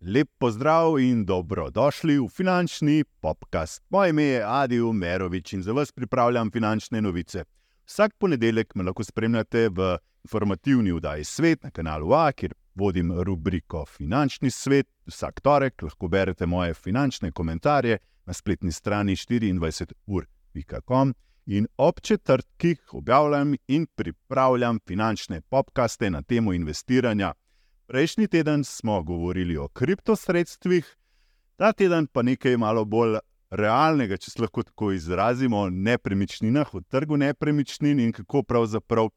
Lep pozdrav in dobrodošli v finančni podcast. Moje ime je Adi Umerovič in za vas pripravljam finančne novice. Vsak ponedeljek me lahko spremljate v informativni vdaji Svet na kanalu A, kjer vodim rubriko Finančni svet. Vsak torek lahko berete moje finančne komentarje na spletni strani 24ur.com in ob četrtkih objavljam in pripravljam finančne podkaste na temo investiranja. Prejšnji teden smo govorili o kriptosredstvih, ta teden pa nekaj malo bolj realnega, če se lahko tako izrazimo, o nepremičninah, o trgu nepremičnin in kako pravzaprav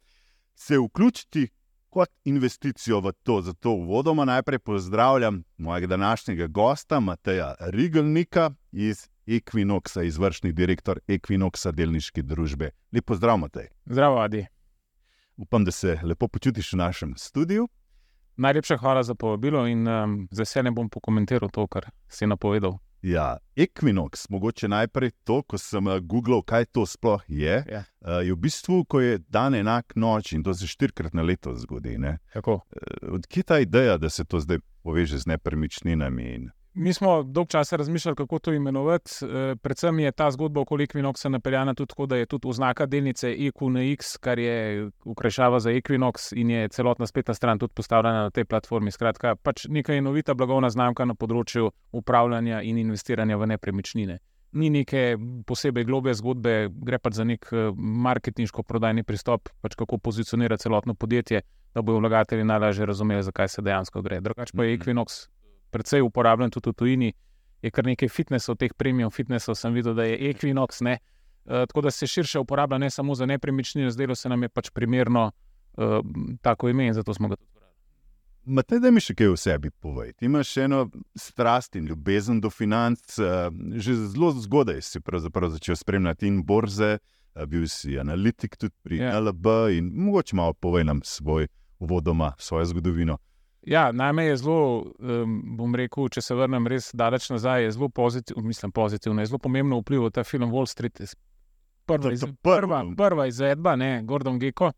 se vključiti kot investicijo v to. Zato uvodoma najprej pozdravljam mojega današnjega gosta, Mateja Rigelnika iz Equinoxa, izvršni direktor Equinoxa delniške družbe. Lep pozdrav, Matej. Zdravo, Adi. Upam, da se lepo počutiš v našem studiu. Najlepša hvala za povabilo in um, z veseljem bom pokomentiral to, kar si napovedal. Ja, Equinox, mogoče najprej to, ko sem uh, googlal, kaj to sploh je. Ja. Uh, je v bistvu, ko je dan enak noč in to se štirikrat na leto zgodi. Uh, Odkje ta ideja, da se to zdaj poveže z nepremičninami? In... Mi smo dolgo časa razmišljali, kako to imenovati. E, predvsem je ta zgodba okoli Equinoxa napeljana tudi tako, da je tudi oznaka delnice EQNX, kar je ukrajšava za Equinox in je celotna spletna stran tudi postavljena na tej platformi. Skratka, pač neka enovita blagovna znamka na področju upravljanja in investiranja v nepremičnine. Ni neke posebej globe zgodbe, gre pač za nek marketinško-prodajni pristop, pač kako pozicionirati celotno podjetje, da bodo vlagatelji najlažje razumeli, zakaj se dejansko gre. Drugač pa je Equinox precej uporabljen tudi v tujini. Je kar nekaj fitnesov, teh premium fitnesov, sem videl, da je Equinox. Ne? Uh, tako da se širše uporablja ne samo za nepremičnine, zdelo se nam je pač primerno uh, tako ime in zato smo ga tudi uporabili. Matej, da mi še kaj o sebi povej. Ti imaš eno strast in ljubezen do financ. Uh, že zelo zgodaj si začel spremljati in borze, uh, bil si analitik tudi pri Ja. LB in mogoče malo povej nam svoj uvodoma, svojo zgodovino. Ja, name je zelo, um, bom rekel, če se vrnem res daleč nazaj, je zelo pozitiv, mislim, pozitivno, je zelo pomembno vplival ta film Wall Street. Prva, iz, to prvo. prva, prva izvedba, ne, Gordon Gecko.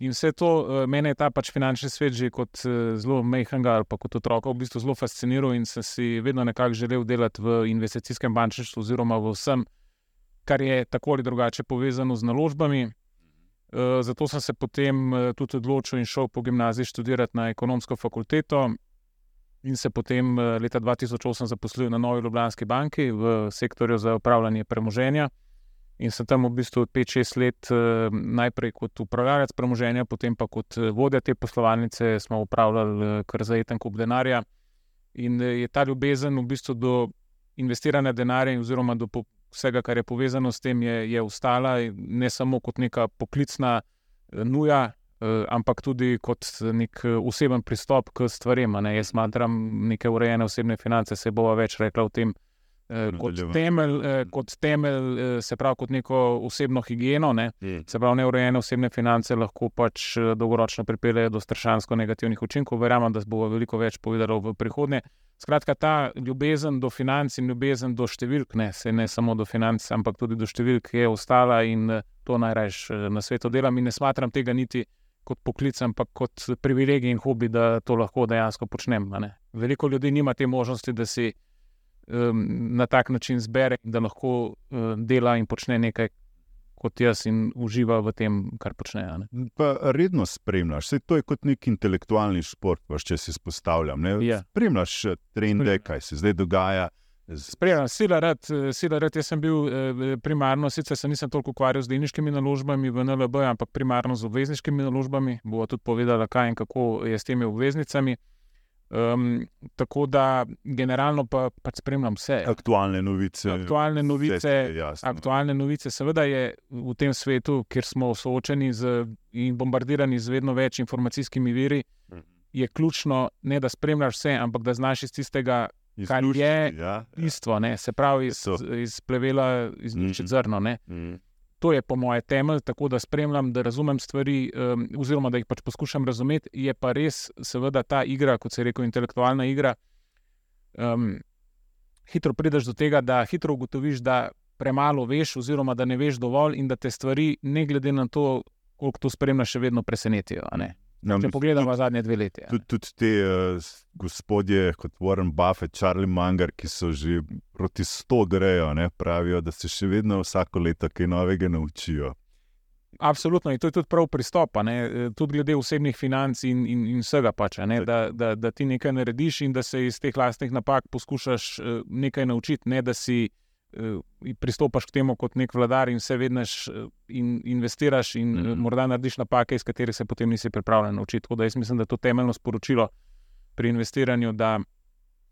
In vse to, uh, mene je ta pač finančni svet že kot uh, zelo mehanga ali pa kot otroka v bistvu zelo fasciniral in sem si vedno nekako želel delati v investicijskem bančništvu oziroma v vsem, kar je tako ali drugače povezano z naložbami. Uh, zato sem se potem uh, tudi odločil in šel po gimnaziji študirati na ekonomsko fakulteto. In se potem uh, leta 2008 zaposlil na Novi Ljubljanski banki v sektorju za upravljanje premoženja. In sem tam v bistvu 5-6 let, najprej kot upravljalec premoženja, potem pa kot vodja te poslovalnice, smo upravljali kar zajeten kup denarja. In je ta ljubezen v bistvu do investiranja denarja, oziroma do vsega, kar je povezano s tem, je, je ostala ne samo kot neka poklicna eh, nuja, eh, ampak tudi kot nek eh, oseben pristop k stvarem. ne. Jaz smatram neke urejene osebne finance, se bova več rekla o tem. Eh, Kot temelj, eh, kot temelj, eh, se pravi, kot neko osebno higieno, ne? se pravi, neurejene osebne finance lahko pač dolgoročno pripeljejo do strašansko negativnih učinkov. Verjamem, da bo veliko več povedalo v prihodnje. Skratka, ta ljubezen do financ in ljubezen do številk, ne, se ne samo do financ, ampak tudi do številk je ostala in to najraje na svetu delam in ne smatram tega niti kot poklic, ampak kot privilegij in hobi, da to lahko dejansko počnem. Veliko ljudi nima te možnosti, da si um, na tak način zbere da lahko uh, dela in počne nekaj kot jaz in uživa v tem, kar počne. Pa redno spremljaš, Sej to je kot nek intelektualni šport, pač, če si izpostavljam. ne. Ja. Spremljaš eh, trende, kaj se zdaj dogaja. Spremljam, sila rad, eh, sila rad. Jaz sem bil eh, primarno, sicer se nisem toliko ukvarjal z delniškimi naložbami v NLB, ampak primarno z obvezniškimi naložbami. Bova tudi povedala, kaj in kako je s temi obveznicami. Um, tako da generalno pa, pač spremljam vse. Aktualne novice. Aktualne novice, jasno. Aktualne novice, seveda je v tem svetu, kjer smo soočeni z, in bombardirani z vedno več informacijskimi viri, Mhm. je ključno ne da spremljaš vse, ampak da znaš iz tistega kar je ja, ja. bistvo, ne, se pravi iz, iz plevela, izlučiti Mhm. zrno. Ne. Mhm. To je po mojem temelj, tako da spremljam, da razumem stvari, um, oziroma da jih pač poskušam razumeti. Je pa res, seveda, ta igra, kot se rekel, intelektualna igra. Um, hitro prideš do tega, da hitro ugotoviš, da premalo veš, oziroma da ne veš dovolj, in da te stvari, ne glede na to, koliko to spremlja, še vedno presenetijo. Ja, Če pogledamo zadnje dve leti. Tudi, tudi te uh, gospodje, kot Warren Buffett, Charlie Munger, ki so že proti sto grejo, ne, pravijo, da se še vedno vsako leto kaj novega naučijo. Absolutno, in to je tudi prav pristop, ne, eh, tudi glede osebnih financ in, in, in vsega, pač, ne, da, da, da ti nekaj narediš in da se iz teh lastnih napak poskušaš eh, nekaj naučiti, ne da si eh, pristopaš k temu kot nek vladar in vse vedneš in investiraš in Mhm. morda narediš napake, iz katerih se potem nisi pripravljen naučiti. Tako da jaz mislim, da je to temeljno sporočilo pri investiranju, da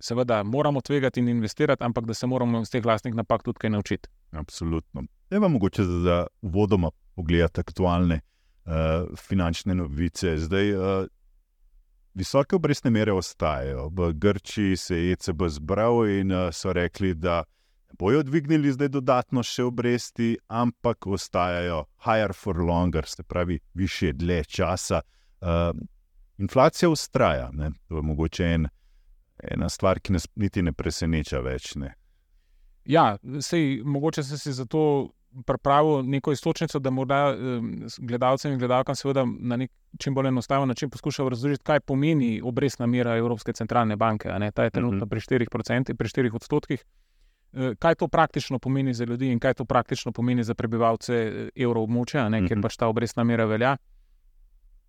seveda moramo tvegati in investirati, ampak da se moramo iz teh lastnih napak tudi kaj naučiti. Absolutno. Je pa mogoče za, za vodoma pogledati aktualne uh, finančne novice. Zdaj, uh, visoke obrestne mere ostajajo. V Grčiji se je ECB zbral in uh, so rekli, da ne bojo dvignili zdaj dodatno še obresti, ampak ostajajo higher for longer, se pravi, više dlje časa. Uh, inflacija ustraja. Ne? To je mogoče en, ena stvar, ki nas niti ne preseneča več. Ne? Ja, sej, mogoče sem si zato pripravil neko istočnico, da morda um, gledalcem in gledalkam seveda na nek čim bolj enostaven način poskušal razložiti, kaj pomeni obrestna mera Evropske centralne banke. a ne. Ta je trenutno Mhm. pri 4%, pri 4 odstotkih. Eh, Kaj to praktično pomeni za ljudi in kaj to praktično pomeni za prebivalce eh, evroobmočja, ne, kjer Mhm. pač ta obrestna mera velja.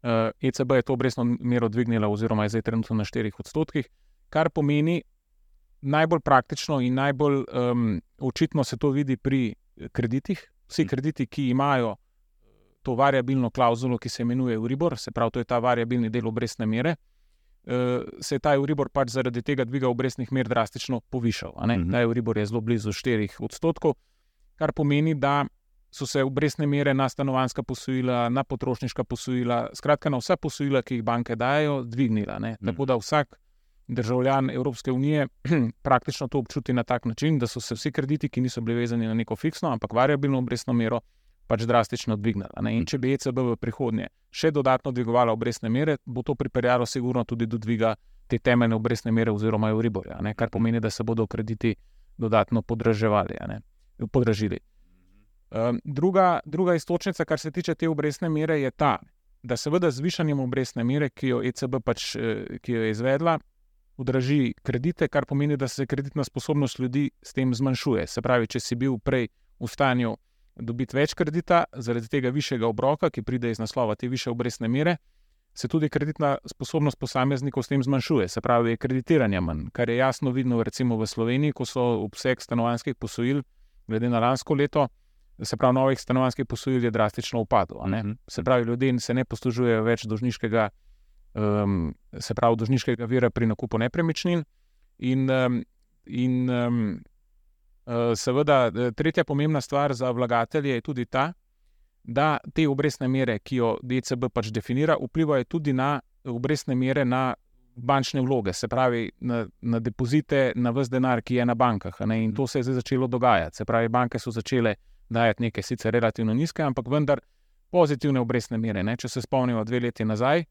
Eh, ECB je to obrestno mero dvignila, oziroma je zdaj trenutno na 4 odstotkih, kar pomeni najbolj praktično in najbolj um, očitno se to vidi pri kreditih. Vsi Mhm. krediti, ki imajo to variabilno klauzulo, ki se imenuje Uribor, se pravi, to je ta variabilni del obrestne mere, eh, se je ta Uribor pač zaradi tega dviga obrestnih mer drastično povišal. ne. Mhm. Ta Uribor je zelo blizu 4 odstotkov, kar pomeni, da so se obrestne mere na stanovanska posojila, na potrošniška posojila, skratka na vsa posojila, ki jih banke dajo, dvignila. ne. Tako da vsak državljan Evropske unije praktično to občuti na tak način, da so se vsi krediti, ki niso bili vezani na neko fiksno, ampak variabilno obrestno mero, pač drastično dvignili. a ne. In če bi ECB v prihodnje še dodatno dvigovala obrestne mere, bo to pripeljalo sigurno tudi do dviga te temeljne obrestne mere oziroma Euriborja, ne, kar pomeni, da se bodo krediti dodatno podražili. Um, druga, druga istočnica, kar se tiče te obrestne mere, je ta, da seveda z višanjem obrestne mere, ki jo ECB pač, eh, ki jo je izvedla, podraži kredite, kar pomeni, da se kreditna sposobnost ljudi s tem zmanjšuje. Se pravi, če si bil prej v stanju dobiti več kredita, zaradi tega višjega obroka, ki pride iz naslova te više obrestne mere, se tudi kreditna sposobnost posameznikov s tem zmanjšuje. Se pravi, je kreditiranja manj, kar je jasno vidno recimo v Sloveniji, ko so obseg stanovanjskih posojil, glede na lansko leto, se pravi, novih stanovanjskih posojil je drastično upadlo. Mhm. Se pravi, ljudje se ne poslužujejo več dožniškega, um, se pravi, dožniškega vira pri nakupu nepremičnin. In, um, in um, seveda, eh, tretja pomembna stvar za vlagatelje je tudi ta, da te obrestne mere, ki jo DCB pač definira, vplivajo tudi na obrestne mere na bančne vloge, se pravi na, na depozite, na vse denar, ki je na bankah. ne. In to se je zdaj začelo dogajati. Se pravi, banke so začele dajati neke sicer relativno nizke, ampak vendar pozitivne obrestne mere. Ne. Če se spomnimo dve leti nazaj,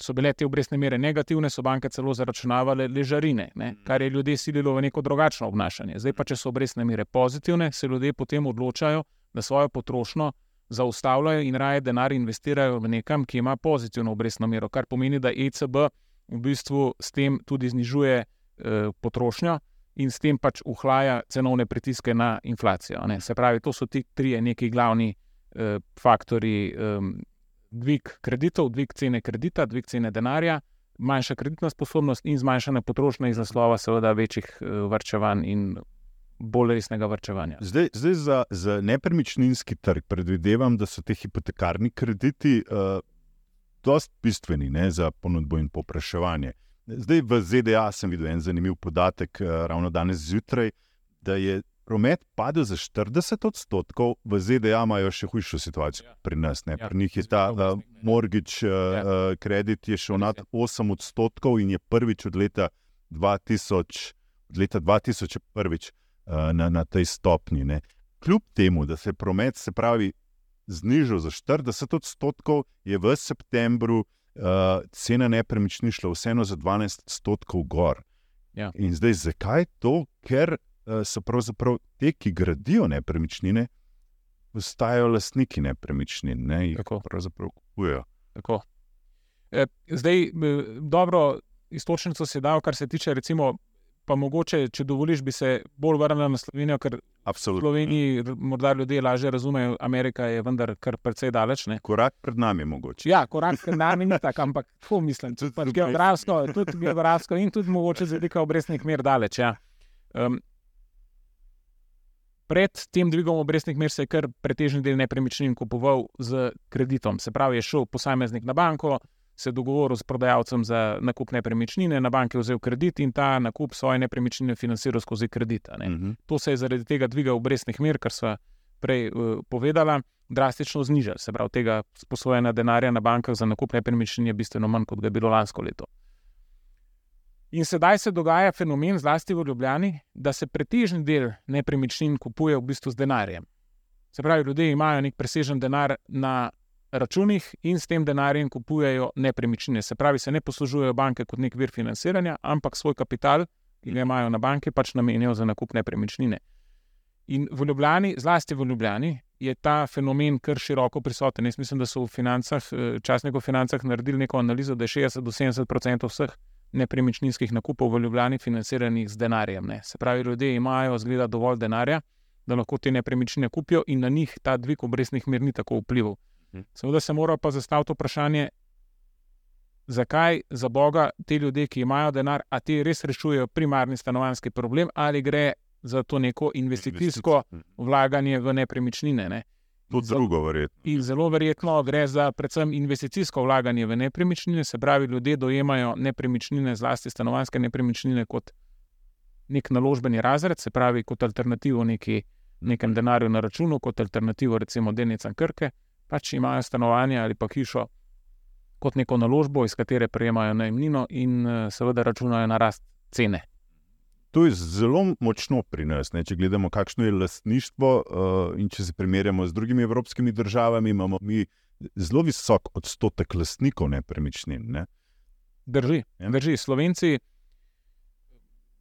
so bile te obrestne mere negativne, so banke celo zaračunavale ležarine, ne, kar je ljudi sililo v neko drugačno obnašanje. Zdaj pa, če so obrestne mere pozitivne, se ljudje potem odločajo, da svojo potrošnjo zaustavljajo in raje denar investirajo v nekam, ki ima pozitivno obrestno mero, kar pomeni, da ECB v bistvu s tem tudi znižuje eh, potrošnjo in s tem pač uhlaja cenovne pritiske na inflacijo. Ne. Se pravi, to so ti trije neki glavni eh, faktori. Eh, dvig kreditov, dvig cene kredita, dvig cene denarja, manjša kreditna sposobnost in zmanjšana potrošnja iz naslova, seveda, večjih uh, varčevanj in bolj resnega varčevanja. Zdaj, zdaj za, za nepremičninski trg predvidevam, da so ti hipotekarni krediti uh, dosti bistveni ne, za ponudbo in popraševanje. Zdaj v ZDA sem videl en zanimiv podatek, uh, ravno danes zjutraj, da je promet padel za 40 odstotkov, v ZDA imajo še hujšo situacijo Ja. pri nas. Ne. Ja, Pri njih je ta uh, mortgage uh, Ja. uh, kredit je šel Res nad je. 8 odstotkov in je prvič od leta 2000, od leta 2000 prvič uh, na, na tej stopni. Ne. Kljub temu, da se je promet, se pravi, znižal za 40 odstotkov, je v septembru uh, cena nepremičnin šla vseeno za 12 odstotkov gor. Ja. In zdaj, zakaj to? Ker so pravzaprav te, ki gradijo nepremičnine, postajajo lastniki nepremičnin, ne, jih Tako. pravzaprav kupujejo. Tako. E, zdaj, dobro, istočnico si dal, kar se tiče, recimo, pa mogoče, če dovoliš, bi se bolj vrnil na Slovenijo, ker v Absolutno. Sloveniji r- morda ljudje lažje razumejo, Amerika je vendar kar precej daleč. Ne? Korak pred nami mogoče. Ja, korak pred nami ni tako, ampak tako mislim. Tudi pač geografsko, tudi geografsko in tudi mogoče z vidika obrestnih mer daleč. Ja. Um, pred tem dvigom obrestnih mer se je kar pretežni del nepremičnin kupoval z kreditom. Se pravi, je šel posameznik na banko, se dogovoril s prodajalcem za nakup nepremičnine, na banki vzel kredit in ta nakup svoje nepremičnine financiral skozi kredit. ne. Mhm. To se je zaradi tega dviga obrestnih mer, kar sva prej uh, povedala, drastično znižal. Se pravi, tega sposojena denarja na bankah za nakup nepremičnin je bistveno manj, kot ga je bilo lansko leto. In sedaj se dogaja fenomen, zlasti v Ljubljani, da se pretežni del nepremičnin kupuje v bistvu z denarjem. Se pravi, ljudje imajo nek presežen denar na računih in s tem denarjem kupujejo nepremičnine. Se pravi, se ne poslužujejo banke kot nek vir financiranja, ampak svoj kapital, ki ga imajo na banki, pač namenijo za nakup nepremičnine. In v Ljubljani, zlasti v Ljubljani, je ta fenomen kar široko prisoten. Jaz mislim, da so v eh, časnikov financah naredili neko analizo, da je 60 do 70 odstotkov vseh nepremičninskih nakupov v Ljubljani financiranih z denarjem. Ne. Se pravi, ljudje imajo zgleda dovolj denarja, da lahko te nepremičnine kupijo, in na njih ta dvig obrestnih mer ni tako vplival. Mhm. Seveda se mora pa zastaviti vprašanje, zakaj za Boga ti ljudje, ki imajo denar, a ti res rešujejo primarni stanovanjski problem, ali gre za to neko investicijsko Mhm. vlaganje v nepremičnine. Ne? To Za- drugo, verjetno. In zelo verjetno gre za predvsem investicijsko vlaganje v nepremičnine, se pravi, ljudje dojemajo nepremičnine, zlasti stanovanske nepremičnine, kot nek naložbeni razred, se pravi, kot alternativo neki, nekem denarju na računu, kot alternativo recimo delnicam Krke, pač imajo stanovanje ali pa hišo kot neko naložbo, iz katere prejemajo najemnino in eh, seveda računajo na rast cene. To je zelo močno pri nas. Ne? Če gledamo, kakšno je lastništvo, uh, in če se primerjamo z drugimi evropskimi državami, imamo mi zelo visok odstotek lastnikov nepremičnin. Ne? Drži, Ja. drži. Slovenci,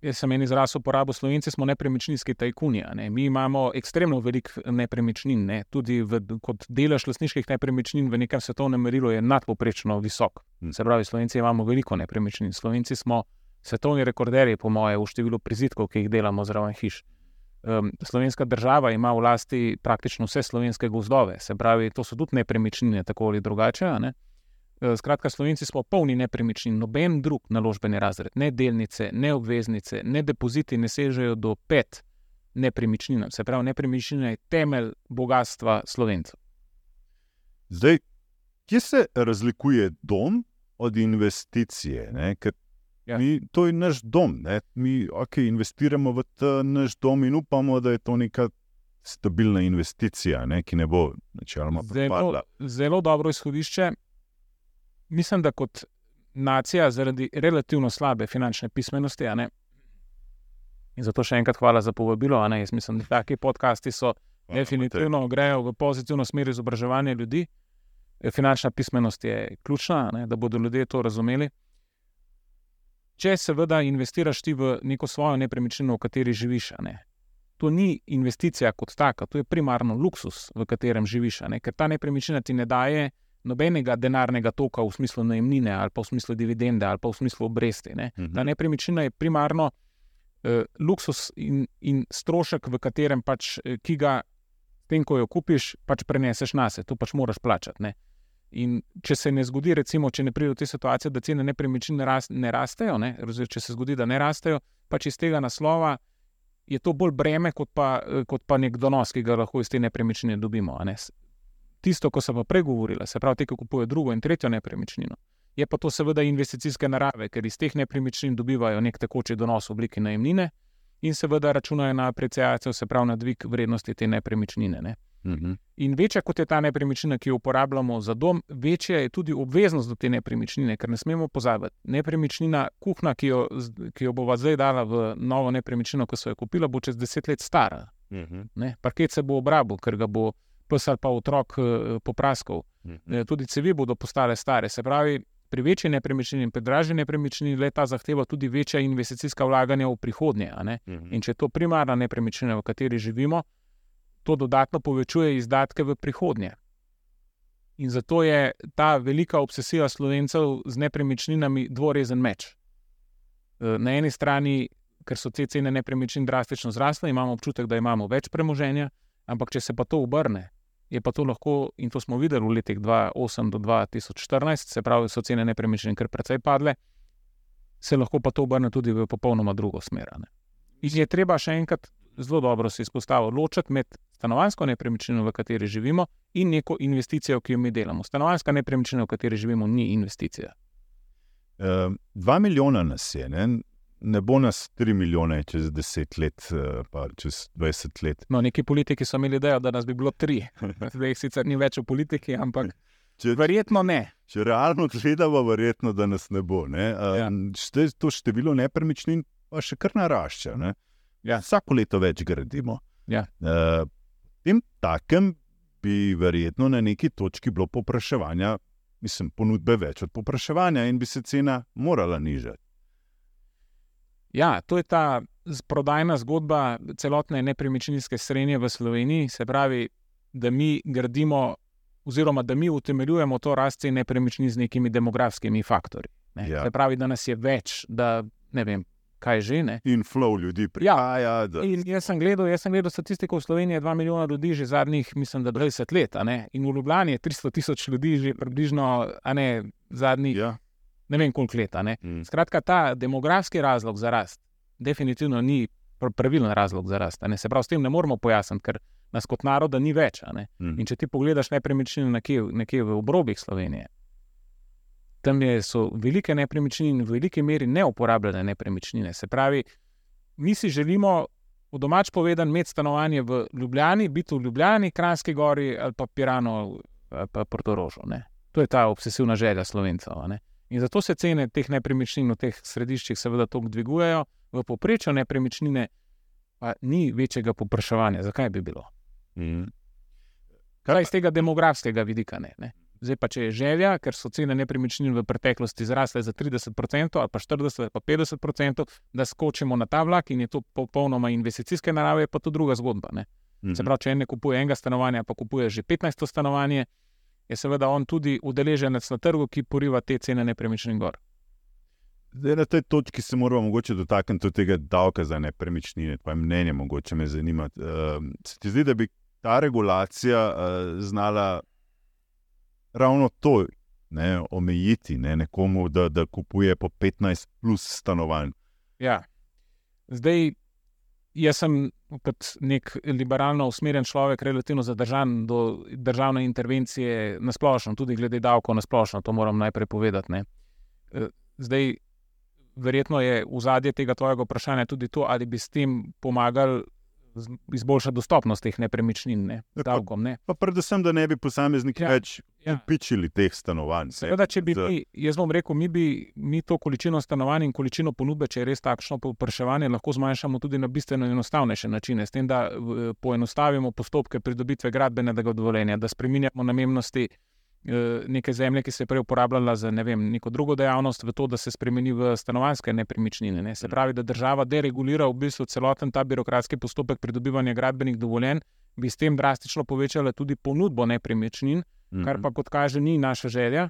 jaz sem en izraz uporabil, Slovenci smo nepremičninski tajkuni. Ne? Mi imamo ekstremno veliko nepremičnin, ne? tudi v, kot delež lastniških nepremičnin v nekem svetovnem merilu je nadpoprečno visok. Hm. Se pravi, Slovenci imamo veliko nepremičnin. Slovenci smo svetovni rekorderji, po moje, v številu prizitkov, ki jih delamo zraven hiš. Um, slovenska država ima v lasti praktično vse slovenske gozdove, se pravi, to so tudi nepremičnine, tako ali drugače. ne. Skratka, Slovenci smo polni nepremičnin, noben drug naložbeni razred, ne delnice, ne obveznice, ne depoziti ne sežejo do pet nepremičnin. Se pravi, nepremičnina je temelj bogatstva Slovencev. Zdaj, kje se razlikuje dom od investicije? Ne? Ker Ja. mi, to je naš dom. Ne? Mi okay, investiramo v ta naš dom in upamo, da je to neka stabilna investicija, ne? ki ne bo načeloma Zelo, propadla. zelo dobro izhodišče. Mislim, da kot nacija zaradi relativno slabe finančne pismenosti. In zato še enkrat hvala za povabilo. Jaz mislim, da taki podcasti so Hvala, definitivno grejo v pozitivno smer izobraževanja ljudi. Finančna pismenost je ključna, ne, da bodo ljudje to razumeli. Če seveda investiraš ti v neko svojo nepremičnino, v kateri živiš, ne, to ni investicija kot taka, to je primarno luksus, v katerem živiš, ne, ker ta nepremičnina ti ne daje nobenega denarnega toka v smislu najemnine ali pa v smislu dividende ali pa v smislu obresti. Ne. Mhm. Ta nepremičnina je primarno eh, luksus in, in strošek, v katerem pač, eh, ki ga, tem, ko jo kupiš, pač preneseš na sebe, to pač moraš plačati. Ne. In če se ne zgodi, recimo, če ne pride do te situacije, da cene nepremičnin ne, ras, ne rastejo, oziroma če se zgodi, da ne rastejo, pač iz tega naslova je to bolj breme, kot pa, kot pa nek donos, ki ga lahko iz te nepremičnine dobimo. Ne. Tisto, ko sem pa pregovorila, se pravi, te, ki kupujejo drugo in tretjo nepremičnino, je pa to seveda investicijske narave, ker iz teh nepremičnin dobivajo nek tekoči donos v obliki najemnine in seveda računajo na apreciacijo, se pravi na dvig vrednosti te nepremičnine. Ne. Mhm. In večja kot je ta nepremičnina, ki jo uporabljamo za dom, večja je tudi obveznost do te nepremičnine, ker ne smemo pozabiti. Nepremičnina, kuhna, ki jo, ki jo bova zdaj dala v novo nepremičnino, ko so jo kupila, bo čez deset let stara. Mhm. Ne? Parket se bo obrabil, ker ga bo pes ali pa otrok eh, popraskal. Mhm. Eh, Tudi cevi bodo postale stare. Se pravi, pri večji nepremičnini in pri dražji nepremičnini le ta zahteva tudi večja investicijska vlaganja v prihodnje. ne. Mhm. In če je to primarna nepremičnina, v kateri živimo, to dodatno povečuje izdatke v prihodnje. In zato je ta velika obsesija slovencev z nepremičninami dvorezen meč. Eh, na eni strani, ker so te cene nepremičnin drastično zrasle, imamo občutek, da imamo več premoženja, ampak če se pa to obrne, je pa to lahko, in to smo videli v letih 2008 do 2014, se pravi, so cene nepremičnin kar precej padle, se lahko pa to obrne tudi v popolnoma drugo smer. Ne. In je treba še enkrat zelo dobro se izpostaviti, ločiti med stanovansko nepremičnino, v kateri živimo, in neko investicijo, ki jo mi delamo. Stanovanska nepremičnina, v kateri živimo, ni investicija. Uh, dva milijona nas je, ne? ne bo nas tri milijone čez deset let, uh, pa čez dvajset let. No, neki politiki so imeli idejo, da nas bi bilo tri. Zdaj jih sicer ni več v politiki, ampak če, verjetno ne. Če realno gledamo, verjetno da nas ne bo. Ne? Uh, ja. šte, to število nepremičnin pa še kar narašča. Ja. Vsako leto več gradimo. Ja. Uh, takem bi verjetno na neki točki bilo popraševanja, mislim, ponudbe več od popraševanja in bi se cena morala nižati. Ja, to je ta prodajna zgodba celotne nepremičninske srednje v Sloveniji. Se pravi, da mi gradimo, oziroma da mi utemeljujemo to rast cen nepremičnin z nekimi demografskimi faktorji. Ne? Ja. Se pravi, da nas je več, da ne vem, kaj že ne. In flow ljudi prihaja. Da... In jaz sem gledal, jaz sem gledal statistiko v Sloveniji, 2 milijona ljudi že zadnjih, mislim, da 20 let, in v Ljubljani je 300 tisoč ljudi že približno, ne zadnjih, Ja. ne vem koliko let. Mm. Skratka, ta demografski razlog za rast definitivno ni pr- pravilen razlog za rast. Se pravi, s tem ne moremo pojasniti, ker nas kot naroda ni več. Mm. In če ti pogledaš nepremičnine nekje, nekje v obrobjih Slovenije, tam je, so velike nepremičnine in v veliki meri neuporabljene nepremičnine. Se pravi, mi si želimo, v domač povedan, imeti stanovanje v Ljubljani, biti v Ljubljani, Kranjski gori ali pa Pirano ali pa Portorožu. Ne. To je ta obsesivna želja slovencev. ne. In zato se cene teh nepremičnin v teh središčih seveda tako dvigujejo, v povprečju nepremičnine pa ni večjega popraševanja. Zakaj bi bilo? Mm. Kaj iz tega demografskega vidika ne? ne? Zdaj pa, če je želja, ker so cene nepremičnin v preteklosti zrasle za 30% ali pa 40% ali pa 50%, da skočimo na ta vlak in je to popolnoma investicijske narave, je pa to druga zgodba. Ne? Mhm. Se pravi, če en ne kupuje enega stanovanja, pa kupuje že 15 stanovanje, je seveda on tudi udeleženec na trgu, ki poriva te cene nepremičnin gor. Zdaj, na tej točki se moramo mogoče dotakniti tudi tega davka za nepremičnine. Tvoje mnenje, mogoče me zanima. Uh, se ti zdi, da bi ta regulacija uh, znala ravno to ne, omejiti ne, nekomu, da, da kupuje po 15 plus stanovanj? Ja. Zdaj, jaz sem kot nek liberalno usmerjen človek, relativno zadržan do državne intervencije na splošno, tudi glede davkov na splošno, to moram najprej povedati. Ne. Zdaj, verjetno je v zadje tega tvojega vprašanja tudi to, ali bi s tem pomagali izboljšati dostopnost teh nepremičnin, ne, Tako. davkom. Ne. Pa predvsem, da ne bi posamezniki Ja, ja, več ja. ja. pičili teh stanovanj. Seveda, če bi Z- mi, jaz bom rekel, mi bi mi to količino stanovanj in količino ponudbe, če je res takšno povpraševanje, lahko zmanjšamo tudi na bistveno enostavnejše načine, s tem, da poenostavimo postopke pridobitve gradbenega dovoljenja, da spremenjamo namennosti neke zemlje, ki se je prej uporabljala za ne vem, neko drugo dejavnost, v to, da se spremeni v stanovanske nepremičnine. Ne. Se Mm. pravi, da država deregulira v bistvu celoten ta birokratski postopek pridobivanja gradbenih dovoljenj, bi s tem drastično povečala tudi ponudbo nepremičnin, kar pa kot kaže ni naša želja,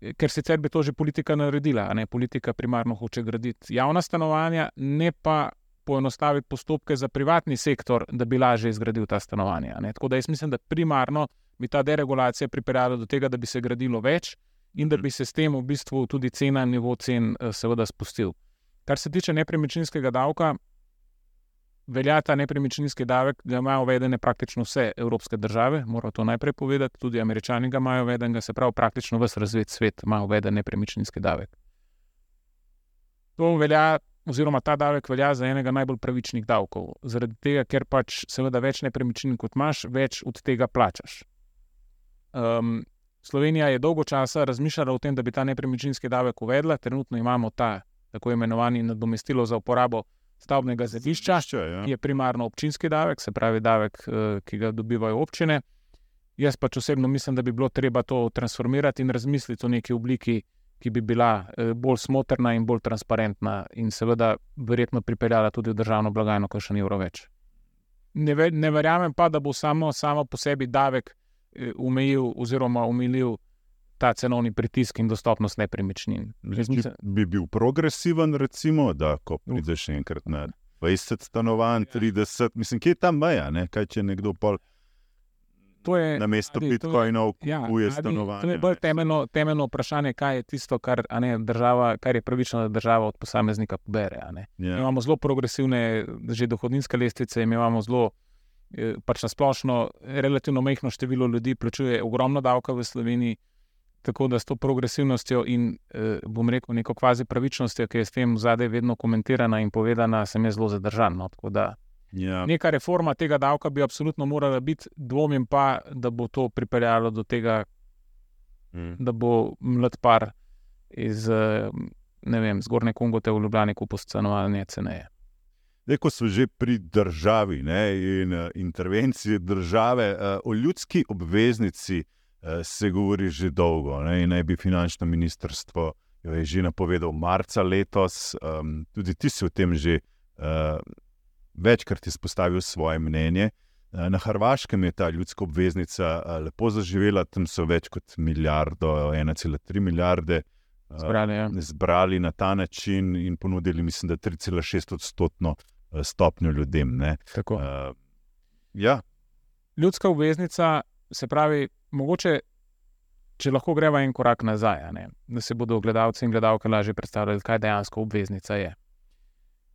eh, ker sicer bi to že politika naredila. Ne? Politika primarno hoče graditi javna stanovanja, ne pa poenostaviti postopke za privatni sektor, da bi lažje izgradil ta stanovanja. Ne? Tako da jaz mislim, da primarno bi ta deregulacija pripeljala do tega, da bi se gradilo več in da bi se s tem v bistvu tudi cena, nivo cen, eh, seveda spustil. Kar se tiče nepremičninskega davka, velja ta nepremičninski davek, da imajo uvedene praktično vse evropske države, moram to najprej povedati, tudi američani ga imajo uvedenega, se pravi, praktično vse razvit svet ima uveden nepremičninski davek. To velja, oziroma ta davek velja za enega najbolj pravičnih davkov, zaradi tega, ker pač seveda več nepremičnin kot imaš, več od tega plačaš. Um, Slovenija je dolgo časa razmišljala o tem, da bi ta nepremičninski davek uvedla, trenutno imamo ta tako imenovani nadomestilo za uporabo stavbnega zemljišča ja. je primarno občinski davek, se pravi davek, eh, ki ga dobivajo občine. Jaz pač osebno mislim, da bi bilo treba to transformirati in razmisliti o neki obliki, ki bi bila eh, bolj smotrna in bolj transparentna, in seveda verjetno pripeljala tudi v državno blagajno, kar še ni evro več. Ne, ve, ne verjamem pa, da bo samo, samo po sebi davek eh, umejil oziroma umilil ta cenovni pritisk in dostopnost nepremičnin. Če bi bil progresiven, recimo, da ko prideš enkrat na 20 stanovanj, 30, mislim, kje je ta meja, ne? kaj če nekdo pol. To je Na je- bitcoinov Ja, kupuje stanovanje. To je bolj temeljno, temeljno vprašanje, kaj je tisto, kar, ne, država, kar je pravično, da država od posameznika pobere. a ne. Mi Ja. imamo zelo progresivne, že dohodninske lestvice, imamo zelo, eh, pač na splošno, relativno majhno število ljudi plačuje ogromno davka v Sloveniji. Tako da s to progresivnostjo in, eh, bom rekel, neko kvazi pravičnostjo, ki je s tem zadaj vedno komentirana in povedana, sem jaz zelo zadržan. No. Tako da Ja. neka reforma tega davka bi absolutno morala biti, dvomim pa, da bo to pripeljalo do tega, Mm. da bo mlad par iz vem, zgornje Kongote v Ljubljani kupil stanovanje ceneje. Zdaj, ko smo že pri državi ne, in uh, intervenciji države, uh, o ljudski obveznici uh, se govori že dolgo. Ne, naj bi finančno ministrstvo jo je že napovedal marca letos. Um, tudi ti si o tem že uh, večkrat izpostavil svoje mnenje. Na Hrvaškem je ta ljudska obveznica lepo zaživela, tam so več kot milijardo, 1,3 milijarde. Zbrali, ja. zbrali na ta način in ponudili, mislim, da 3,6 odstotno stopnjo ljudem. Uh, ja, Ljudska obveznica, se pravi, mogoče, če lahko greva en korak nazaj, ne, da se bodo gledalci in gledalke lažje predstavljali, kaj dejansko obveznica je.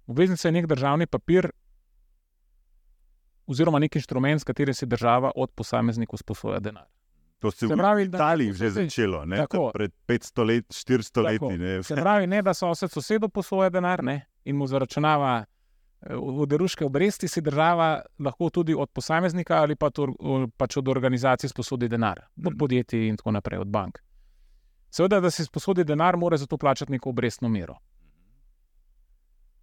Obveznica je nek državni papir, oziroma nek inštrument, s katerim si država od posameznikov sposoja denar. to se je Se v Italiji že začelo, ne, tako. pred 500 let, 400 Tako. leti. Se pravi, ne da sosed sosedu posoja denar ne, in mu zaračunava eh, oderuške obresti, si država lahko tudi od posameznika ali pa to, pač od organizacij sposodi denar, od Mhm. podjetij in tako naprej, od bank. Seveda, da si sposodi denar, mora za to plačati neko obrestno mero.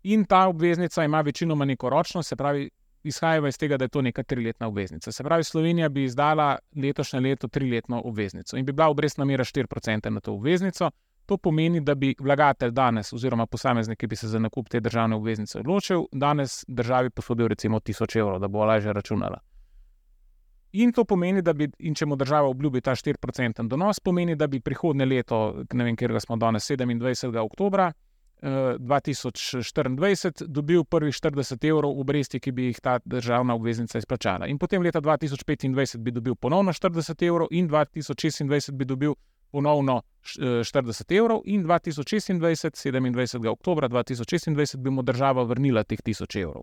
In ta obveznica ima večinoma neko ročnost, se pravi, izhaja iz tega, da je to neka triletna obveznica. Se pravi, Slovenija bi izdala letošnje leto triletno obveznico in bi bila obrestna mera 4% na to obveznico. To pomeni, da bi vlagatelj danes, oziroma posameznik, ki bi se za nakup te državne obveznice odločil, danes državi posodil recimo 1000 evrov, da bo lažje računala. In to pomeni, da bi, če mu država obljubi ta 4% donos, pomeni, da bi prihodne leto, ne vem, kjer smo danes, 27. oktober. 2024 dobil prvih 40 evrov obresti, ki bi jih ta državna obveznica izplačala. In potem leta 2025 bi dobil ponovno 40 evrov, in 2026 bi dobil ponovno š- eh, 40 evrov, in 2026, 27. oktober 2026, bi mu država vrnila teh 1000 evrov.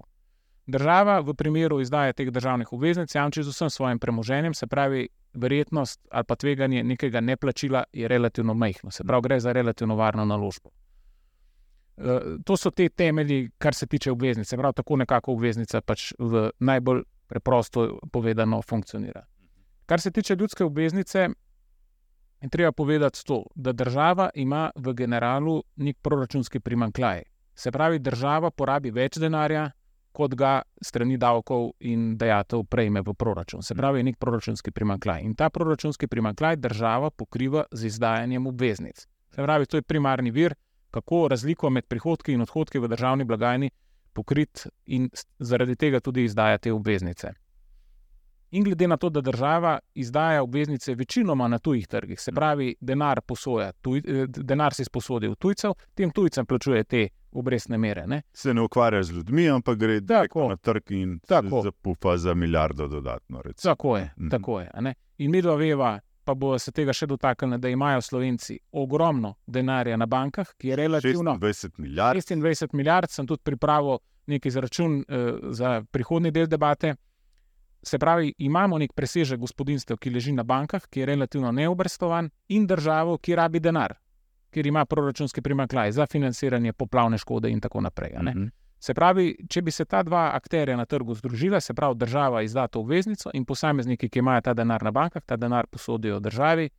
Država v primeru izdaje teh državnih obveznic jamči z vsem svojim premoženjem, se pravi, verjetnost ali pa tveganje nekega neplačila je relativno majhno, se pravi, gre za relativno varno naložbo. Eh, To so te temelji, kar se tiče obveznice. Prav tako nekako obveznica pač v najbolj preprosto povedano funkcionira. Kar se tiče ljudske obveznice, je treba povedati to, da država ima v generalu nek proračunski primankljaj. Se pravi, država porabi več denarja, kot ga strani davkov in dajatev prejme v proračun. Se pravi, nek proračunski primankljaj. In ta proračunski primankljaj država pokriva z izdajanjem obveznic. Se pravi, to je primarni vir, kako razliko med prihodki in odhodki v državni blagajni pokriti in zaradi tega tudi izdaja te obveznice. In glede na to, da država izdaja obveznice večinoma na tujih trgih, se pravi, denar, posoja, tuj, eh, denar si sposodi od tujcev, tem tujcem plačuje te obrestne mere. Ne? Se ne ukvarja z ljudmi, ampak gre Tako. na trg in Tako. se zapufa za milijardo dodatno. recimo. Tako je, Mhm. tako je. In mi dva veva, pa bo se tega še dotaknili, da imajo Slovenci ogromno denarja na bankah, ki je relativno 26 milijard, 26 milijard, sem tudi pripravil neki izračun eh, za prihodni del debate. Se pravi, imamo nek presežek gospodinstev, ki leži na bankah, ki je relativno neobrestovan, in državo, ki rabi denar, ker ima proračunski primankljaj za financiranje poplavne škode in tako naprej. a ne. Se pravi, če bi se ta dva akterja na trgu združila, se pravi, država izda to obveznico in posamezniki, ki imajo ta denar na bankah, ta denar posodijo državi,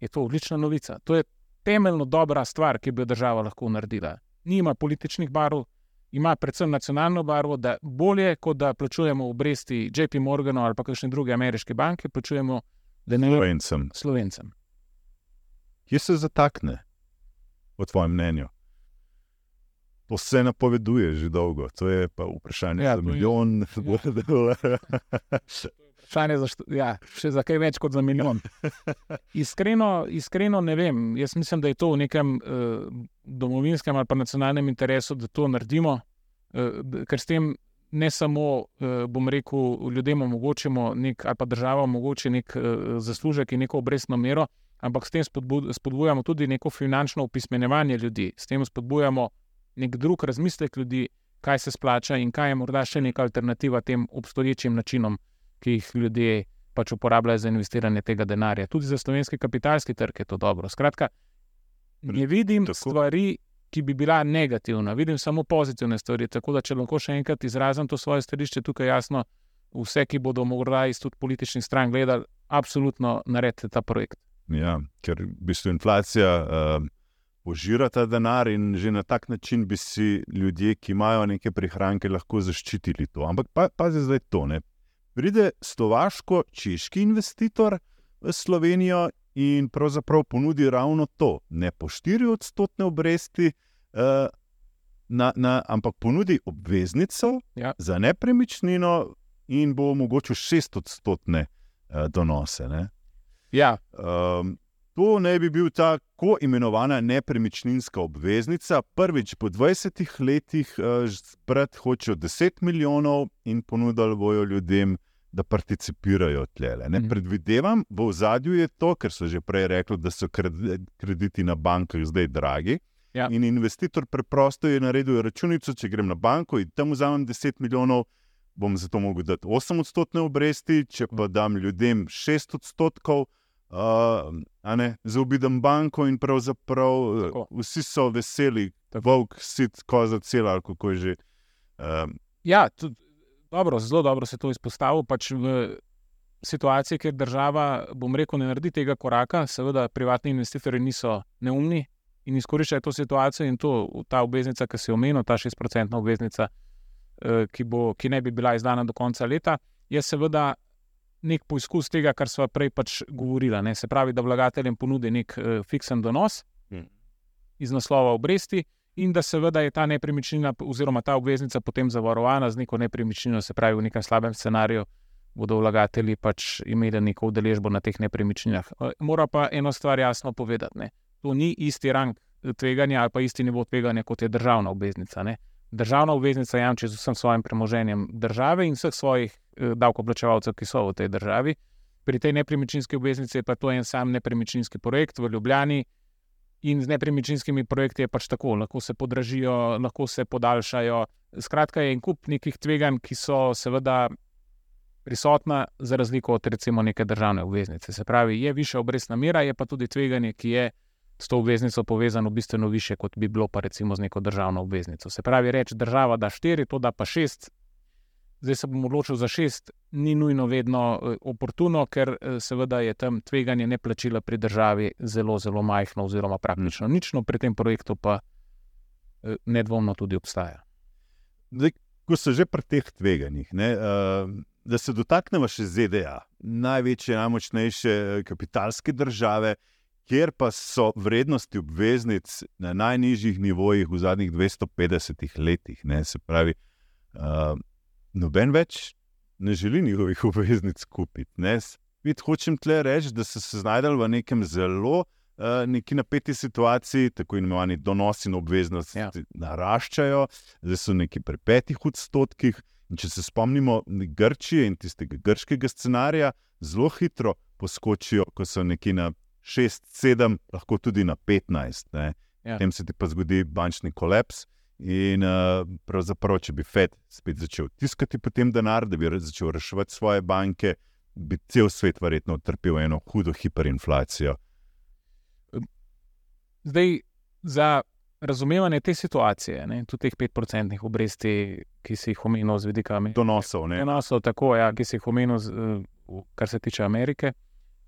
je to odlična novica. To je temeljno dobra stvar, ki bi jo država lahko naredila. Nima političnih barv, ima predvsem nacionalno barvo, da bolje, kot da plačujemo obresti JP Morganu ali pa kakšne druge ameriške banke, plačujemo denar Slovencem. slovencem. Kje se zatakne, po tvojem mnenju? To se napoveduje že dolgo, to je pa vprašanje Ja, za milijon ja. dolarjev. Vprašanje za, ja, še za kaj več kot za milijon. Iskreno, iskreno ne vem. Jaz mislim, da je to v nekem uh, domovinskem ali pa nacionalnem interesu, da to naredimo, uh, ker s tem ne samo, uh, bom rekel, ljudem omogočimo, nek, ali pa država omogoči nek uh, zaslužek in neko obrestno mero, ampak s tem spodbujamo tudi neko finančno upismenjevanje ljudi, s tem spodbujamo nek drug razmislek ljudi, kaj se splača in kaj je morda še neka alternativa tem obstoječim načinom ki jih ljudje pač uporabljajo za investiranje tega denarja. Tudi za slovenski kapitalski trg je to dobro. Skratka, ne vidim Tako. stvari, ki bi bila negativna, vidim samo pozitivne stvari. Tako da, če lahko še enkrat izrazim to svoje stališče, tukaj jasno, vse, ki bodo morda iz tudi političnih stran gledali, absolutno naredite ta projekt. Ja, ker v bistvu inflacija uh, požira ta denar in že na tak način bi si ljudje, ki imajo neke prihranke, lahko zaščitili to. Ampak pa, pazi zdaj to. Ne. Pride slovaško-češki investitor v Slovenijo in pravzaprav ponudi ravno to, ne po 4 odstotne obresti, uh, na, na, ampak ponudi obveznico Ja. za nepremičnino in bo omogočil 6 odstotne uh, donose. Ne. Ja, Um, to naj bi bil tako imenovana nepremičninska obveznica. Prvič po 20 letih uh, zbrati hočejo 10 milijonov in ponudili bojo ljudem, da participirajo tlele. Ne Mhm. predvidevam, v zadju je to, ker so že prej rekli, da so kredi- krediti na bankah zdaj dragi. Ja. In investitor preprosto je naredil računico, če grem na banko in tam vzamem 10 milijonov, bom za to mogel dati 8 odstotne obresti, če pa dam ljudem 6 odstotkov, uh, ne, zaobidem banko in pravzaprav Tako. uh, vsi so veseli, Tako. volk, sit, koza, cela ali kako je že. Uh, Ja, tudi, dobro, zelo dobro se to izpostavil. Pač v situaciji, kjer država, bom rekel, ne naredi tega koraka, seveda privatni investitorji niso neumni in izkoriščajo to situacijo in to, ta obveznica, ki si jo omenil, ta 6-procentna obveznica, eh, ki, bo, ki ne bi bila izdana do konca leta, je seveda nek poizkus tega, kar smo prej pač govorili. Ne? Se pravi, da vlagateljem ponudi nek eh, fiksen donos Mhm. iz naslova obresti, in da seveda je ta nepremičnina oziroma ta obveznica potem zavarovana z neko nepremičnino, se pravi, v nekem slabem scenariju bodo vlagatelji pač imeli neko udeležbo na teh nepremičninah. Eh, Mora pa eno stvar jasno povedati. Ne? To ni isti rang eh, tveganja ali pa isti nivo tveganja, kot je državna obveznica. Ne? Državna obveznica jamči z vsem svojim premoženjem države in vseh svojih eh, davkoplačevalcev, ki so v tej državi. Pri tej nepremičninski obveznici je pa to en sam nepremičninski projekt v Ljubljani, In z nepremičninskimi projekti je pač tako, lahko se podražijo, lahko se podaljšajo. Skratka, je en kup nekih tveganj, ki so seveda prisotna, za razliko od recimo neke državne obveznice. Se pravi, je višja obrestna mera, je pa tudi tveganje, ki je s to obveznico povezano bistveno više, kot bi bilo pa recimo z neko državno obveznico. Se pravi, reči država da štiri, to da pa šest. Zdaj se bom odločil za šest, ni nujno vedno eh, oportuno, ker eh, seveda je tam tveganje neplačila pri državi zelo, zelo majhno, oziroma praktično nično, pri tem projektu pa eh, nedvomno tudi obstaja. Zdaj, ko so že pri teh tveganjih, ne, uh, da se dotaknemo še ZDA, največje, najmočnejše kapitalske države, kjer pa so vrednosti obveznic na najnižjih nivojih v zadnjih 250 letih. Ne, se pravi, uh, noben več ne želi njihovih obveznic kupiti. Spet hočem tle reči, da so se znašli v nekem zelo uh, neki napeti situaciji, tako imenovani donosi in obveznosti Ja. naraščajo, zdaj so neki pri petih odstotkih. In če se spomnimo Grčije in tistega grškega scenarija, zelo hitro poskočijo, ko so neki na 6, 7, lahko tudi na 15. Ne. Ja. Potem se ti pa zgodi bančni kolaps. In uh, pravzaprav, če bi Fed spet začel tiskati potem denar, da bi začel reševati svoje banke, bi cel svet verjetno utrpel eno hudo hiperinflacijo. Zdaj, za razumevanje te situacije, ne, tudi teh 5-procentnih obresti, ki si jih omenil z vidika Amerike. Donosov, ne. Enosov, tako, ja, ki si jih omenil, eh, kar se tiče Amerike,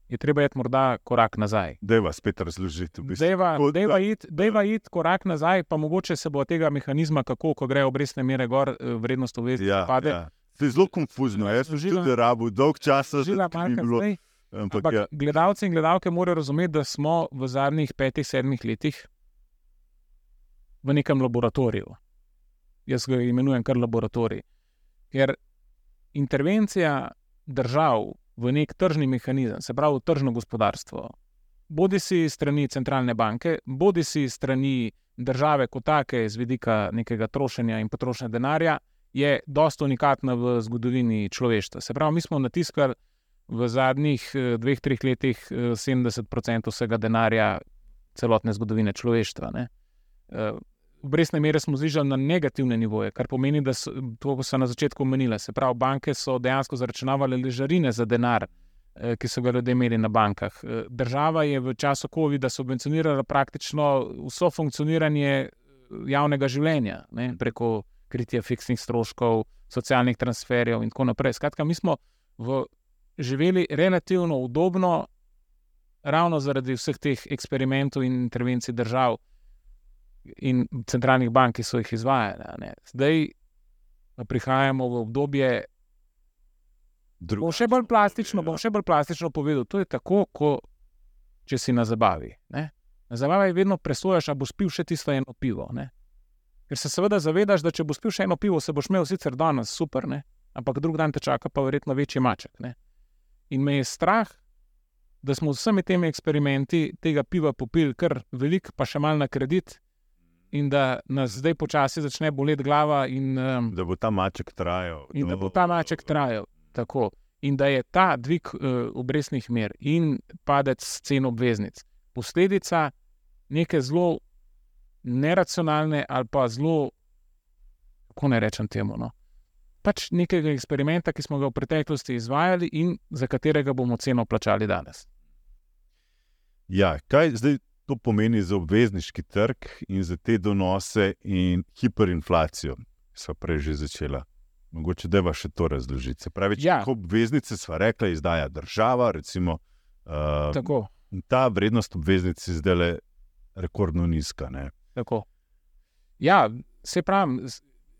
je treba iti morda korak nazaj. Dejva spet razložiti. V bistvu. Da- dejva, iti, iti korak nazaj, pa mogoče se bo tega mehanizma, kako ko grejo obrestne mere gor, eh, vrednost obveznic Ja, pade. ja. To je zelo konfuzno. Jaz sem Razložila- tudi rabu dolg čas, da ni Marka bilo. zdaj. Ampak, Ampak ja, gledalci in gledalke morajo razumeti, da smo v zadnjih petih, sedmih letih v nekem laboratoriju. jaz ga imenujem kar laboratorij. Ker intervencija držav v nek tržni mehanizem, se pravi v tržno gospodarstvo, bodi si strani centralne banke, bodi si strani države kot take, z vidika nekega trošenja in potrošnja denarja, je dosto unikatna v zgodovini človeštva. Se pravi, mi smo natiskali v zadnjih eh, dveh, treh letih 70% eh, vsega denarja celotne zgodovine človeštva. Ne? Obrestne mere smo znižali na negativne nivoje, kar pomeni, da so to so na začetku omenile. Se pravi, banke so dejansko zaračunavale ležarine za denar, eh, ki so ga ljudje imeli na bankah. Eh, država je v času COVID-a subvencionirala praktično vso funkcioniranje eh, javnega življenja ne, preko kritja fiksnih stroškov, socialnih transferjev in tako naprej. Skratka, mi smo v, živeli relativno udobno, ravno zaradi vseh teh eksperimentov in intervencij držav in centralnih bank, ki so jih izvajali. Zdaj prihajamo v obdobje. Bom še bolj plastično, bom še bolj plastično povedal. To je tako, kot če si na zabavi. Ne? Na zabavi vedno presojaš, ali boš pil še tisto eno pivo. Ne? Ker se seveda zavedaš, da če boš pil še eno pivo, se boš imel sicer danes super, ne? ampak drug dan te čaka pa verjetno večji maček. Ne? In me je strah, da smo z vsemi temi eksperimenti tega piva popili kar veliko, pa še malo na kredit, in da nas zdaj počasi začne boleti glava. In, um, da bo ta maček trajal. In da bo ta maček trajal. Tako. In da je ta dvig uh, obrestnih mer in padec cen obveznic posledica neke zelo neracionalne ali pa zelo, kako ne rečem temu. No? Pač nekega eksperimenta, ki smo ga v preteklosti izvajali in za katerega bomo ceno plačali danes. Ja, kaj zdaj to pomeni za obvezniški trg in za te donose in hiperinflacijo, smo prej že začela. Mogoče da še to razložiti. Se pravi, če ja. obveznice smo rekli, izdaja država, recimo, uh, ta vrednost obveznic je zdaj le rekordno nizka. Ja, se pravi,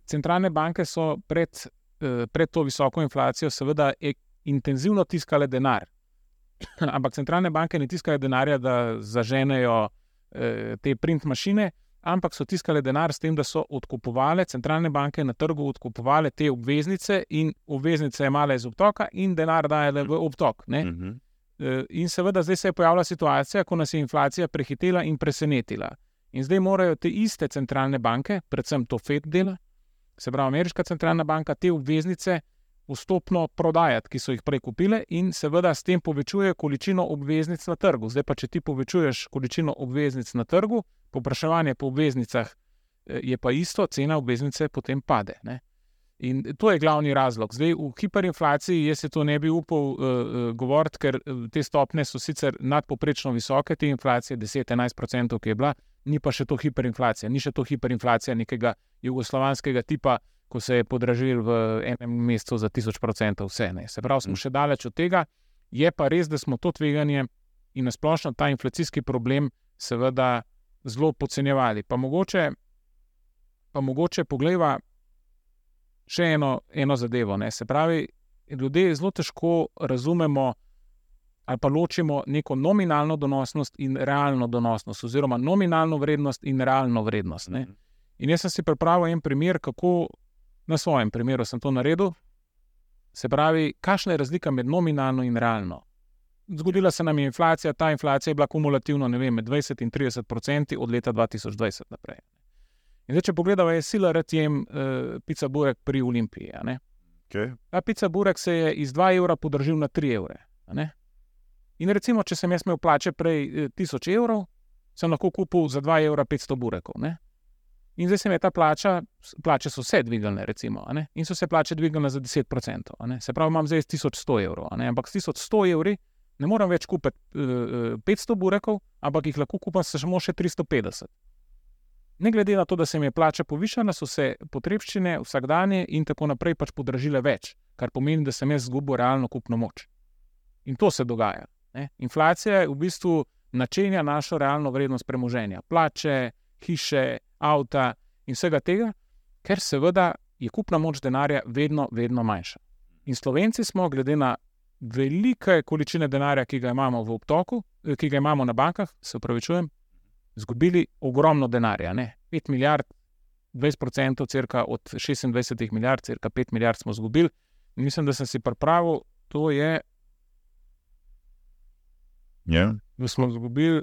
centralne banke so pred, uh, pred to visoko inflacijo, seveda, intenzivno tiskale denar. ampak centralne banke ne tiskajo denarja, da zaženejo eh, te print mašine, ampak so tiskale denar s tem, da so odkupovale, centralne banke na trgu odkupovale te obveznice in obveznice imale iz obtoka in denar dajale v obtok. Uh mhm. -huh. eh, in seveda zdaj se je pojavila situacija, ko nas je inflacija prehitela in presenetila. In zdaj morajo te iste centralne banke, predvsem to FED dela, se pravi Ameriška centralna banka, te obveznice postopno prodajati, ki so jih prej kupile, in seveda s tem povečuje količino obveznic na trgu. Zdaj pa, če ti povečuješ količino obveznic na trgu, povpraševanje po obveznicah eh, je pa isto, cena obveznice potem pade. Ne? In to je glavni razlog. Zdaj, v hiperinflaciji jaz se to ne bi upal uh, uh, govoriti, ker te stopne so sicer nadpoprečno visoke, te inflacije 10-11%, ki je bila, ni pa še to hiperinflacija, ni še to hiperinflacija nekega jugoslovanskega tipa ko se je podražil v enem mesecu za 1000%, vse ne. Se pravi, smo mm. še daleč od tega, je pa res, da smo to tveganje in nasplošno ta inflacijski problem, seveda, zelo podcenjevali. Pa mogoče, pa mogoče pogledajmo še eno, eno zadevo. Ne. Se pravi, ljudje zelo težko razumemo. Ali pa ločimo neko nominalno donosnost in realno donosnost, oziroma nominalno vrednost in realno vrednost. Ne? Mhm. In jaz sem si pripravil en primer, kako Na svojem primeru sem to naredil. Se pravi, kakšna je razlika med nominalno in realno? Zgodila se nam je inflacija, ta inflacija je bila kumulativno vem, med 20 in 30 odstotki od leta 2020 naprej. In zdaj, če pogledamo, je sila RTM uh, eh, pica Burek pri Olimpiji. Okay. Ta pica Burek se je iz 2 evra podražil na 3 evre. In recimo, če sem jaz imel plače prej 1000 eh, evrov, sem lahko kupil za 2 evra 500 burekov. Ne? In zdaj se je ta plača, plače so se dvignile, recimo, in so se plače dvignile za 10%. Se pravi, imam zdaj 1100 evrov, ampak s 1100 evri ne morem več kupiti uh, eh, 500 burekov, ampak jih lahko kupim samo še 350. Ne glede na to, da se mi je plača povišala, so se potrebščine vsakdanje in tako naprej pač podražile več, kar pomeni, da sem jaz izgubil realno kupno moč. In to se dogaja. Ne? Inflacija v bistvu načenja našo realno vrednost premoženja. Plače, hiše, avta in vsega tega, ker seveda je kupna moč denarja vedno, vedno manjša. In slovenci smo, glede na velike količine denarja, ki ga imamo v obtoku, eh, ki ga imamo na bankah, se upravičujem, izgubili ogromno denarja, ne? 5 milijard 20%, crka od 26 milijard, crka 5 milijard smo izgubili. Mislim, da sem si pripravil, to je. Ja. Da smo izgubili,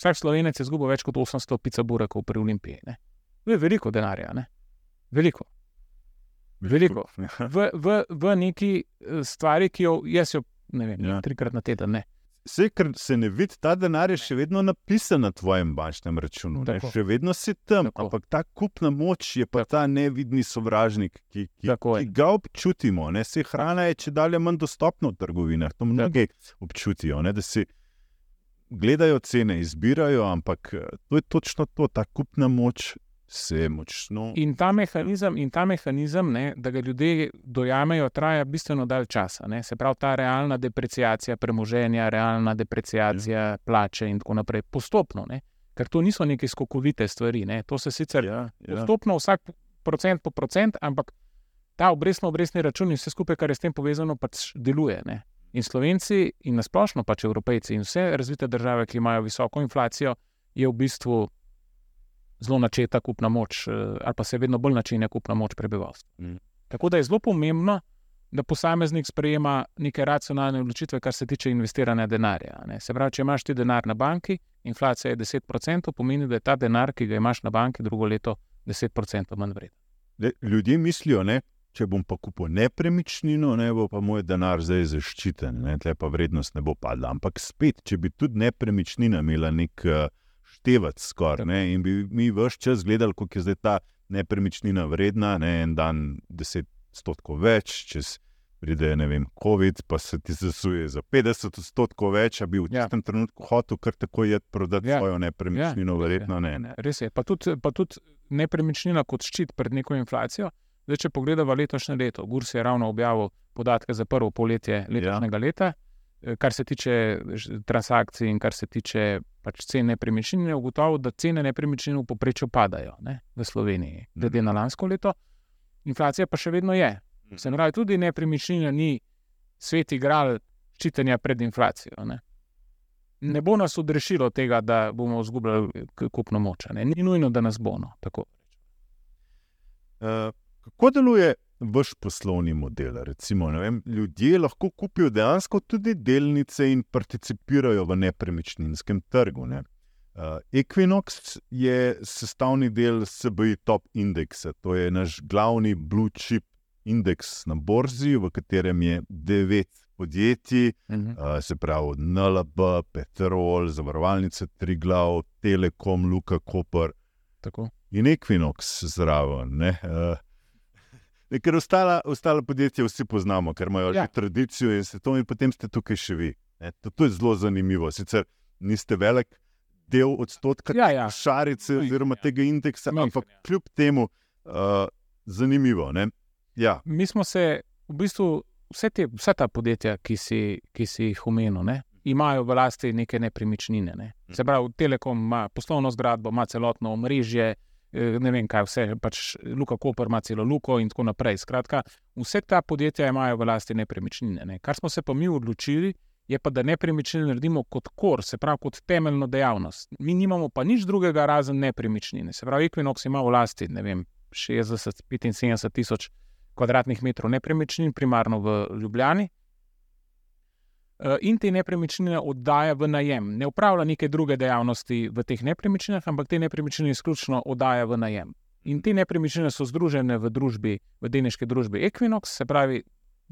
vsak slovenec je izgubil več kot 800 pica burekov pri Olimpiji. Ne? To je veliko denarja, ne? veliko. Veliko. V, v, v neki eh, stvari, ki jo jaz jo, ne vem, Ja. trikrat na teden. Ne. Vse, ker se ne vidi, ta denar je še vedno napisan na tvojem bančnem računu. Tako. Še vedno si tam, Tako. ampak ta kupna moč je pa Tako. ta nevidni sovražnik, ki, ki, Tako je. ki ga občutimo. Ne? Se hrana je če dalje manj dostopna v trgovinah. To mnogi občutijo, ne? da si gledajo cene, izbirajo, ampak eh, to je točno to, ta kupna moč močno. In ta mehanizem, in ta mehanizem ne, da ga ljudje dojamejo, traja bistveno dalj časa. Ne. Se pravi, ta realna depreciacija premoženja, realna depreciacija ja. plače in tako naprej, postopno. Ne. Ker to niso neke skokovite stvari. Ne. To se sicer Ja, ja. postopno, vsak procent po procent, ampak ta obrestno-obrestni račun in vse skupaj, kar je s tem povezano, pač deluje. Ne. In Slovenci, in nasplošno pač Evropejci, in vse razvite države, ki imajo visoko inflacijo, je v bistvu zelo načeta kupna moč, eh, ali pa se vedno bolj načenja kupna moč prebivalstva. Mm. Tako da je zelo pomembno, da posameznik sprejema neke racionalne odločitve, kar se tiče investiranja denarja. Ne. Se pravi, če imaš ti denar na banki, inflacija je 10%, pomeni, da je ta denar, ki ga imaš na banki, drugo leto 10% manj vreden. Ljudje mislijo, ne, če bom pa kupil nepremičnino, ne bo pa moj denar zdaj zaščiten, ne, tle pa vrednost ne bo padla. Ampak spet, če bi tudi nepremičnina imela nek uh, števec skoraj ne, in bi mi vse čas gledali, koliko je zdaj ta nepremičnina vredna, ne, en dan 10 odstotkov več, čez pride ne vem, COVID, pa se ti zasuje za 50 odstotkov več, a bi v Ja. tistem trenutku hotel kar tako je prodati ja. svojo nepremičnino, ja, verjetno ne. Ne, res je. Pa tudi, pa tudi nepremičnina kot ščit pred neko inflacijo. Zdaj, če pogledamo letošnje leto, Gurs je ravno objavil podatke za prvo polletje letošnjega ja. leta, eh, kar se tiče transakcij in kar se tiče pač cen nepremičnin, je ugotovil, da cene nepremičnin v povprečju padajo ne, v Sloveniji, glede na lansko leto. Inflacija pa še vedno je. Se pravi, tudi nepremičnina ni svet igral ščitenja pred inflacijo. Ne. ne bo nas odrešilo tega, da bomo izgubljali k- kupno moč. ne. Ni nujno, da nas bo. No, tako. Uh, kako deluje vaš poslovni model? Recimo, vem, ljudje lahko kupijo dejansko tudi delnice in participirajo v nepremičninskem trgu. Ne? Uh, Equinox je sestavni del SBI Top indeksa, to je naš glavni blue chip indeks na borzi, v katerem je devet podjetij, Mhm. uh, se pravi NLB, Petrol, Zavarovalnica Triglav, Telekom, Luka Koper Tako. in Equinox zraven. Ne? Uh, ne, ker ostala, ostala podjetja vsi poznamo, ker imajo ja. Že tradicijo in se to, in potem ste tukaj še vi. Ne? To, to je zelo zanimivo. Sicer niste velik del odstotka Ja, ja. šarice Majhen, oziroma ja. tega indeksa, Majhen, ampak ja. kljub temu uh, zanimivo. Ne? Ja, Mi smo se v bistvu vse, te, vse ta podjetja, ki si, ki si jih omenil, ne, imajo v lasti neke nepremičnine. Ne. Se pravi, Telekom ima poslovno zgradbo, ima celotno omrežje. Eh, Ne vem, kaj vse, pač Luka Koper ima celo Luko in tako naprej. Skratka, vse ta podjetja imajo v lasti nepremičnine. Ne. Kar smo se pa mi odločili, je pa, da nepremičnine naredimo kot kor, se pravi kot temeljno dejavnost. Mi nimamo pa nič drugega razen nepremičnine. Se pravi, Equinox ima v lasti ne vem, 60-75 tisoč kvadratnih metrov nepremičnin, primarno v Ljubljani. Eh, In te nepremičnine oddaja v najem. Ne upravlja neke druge dejavnosti v teh nepremičninah, ampak te nepremičnine izključno oddaja v najem. In te nepremičnine so združene v družbi, v delniški družbi Equinox, se pravi,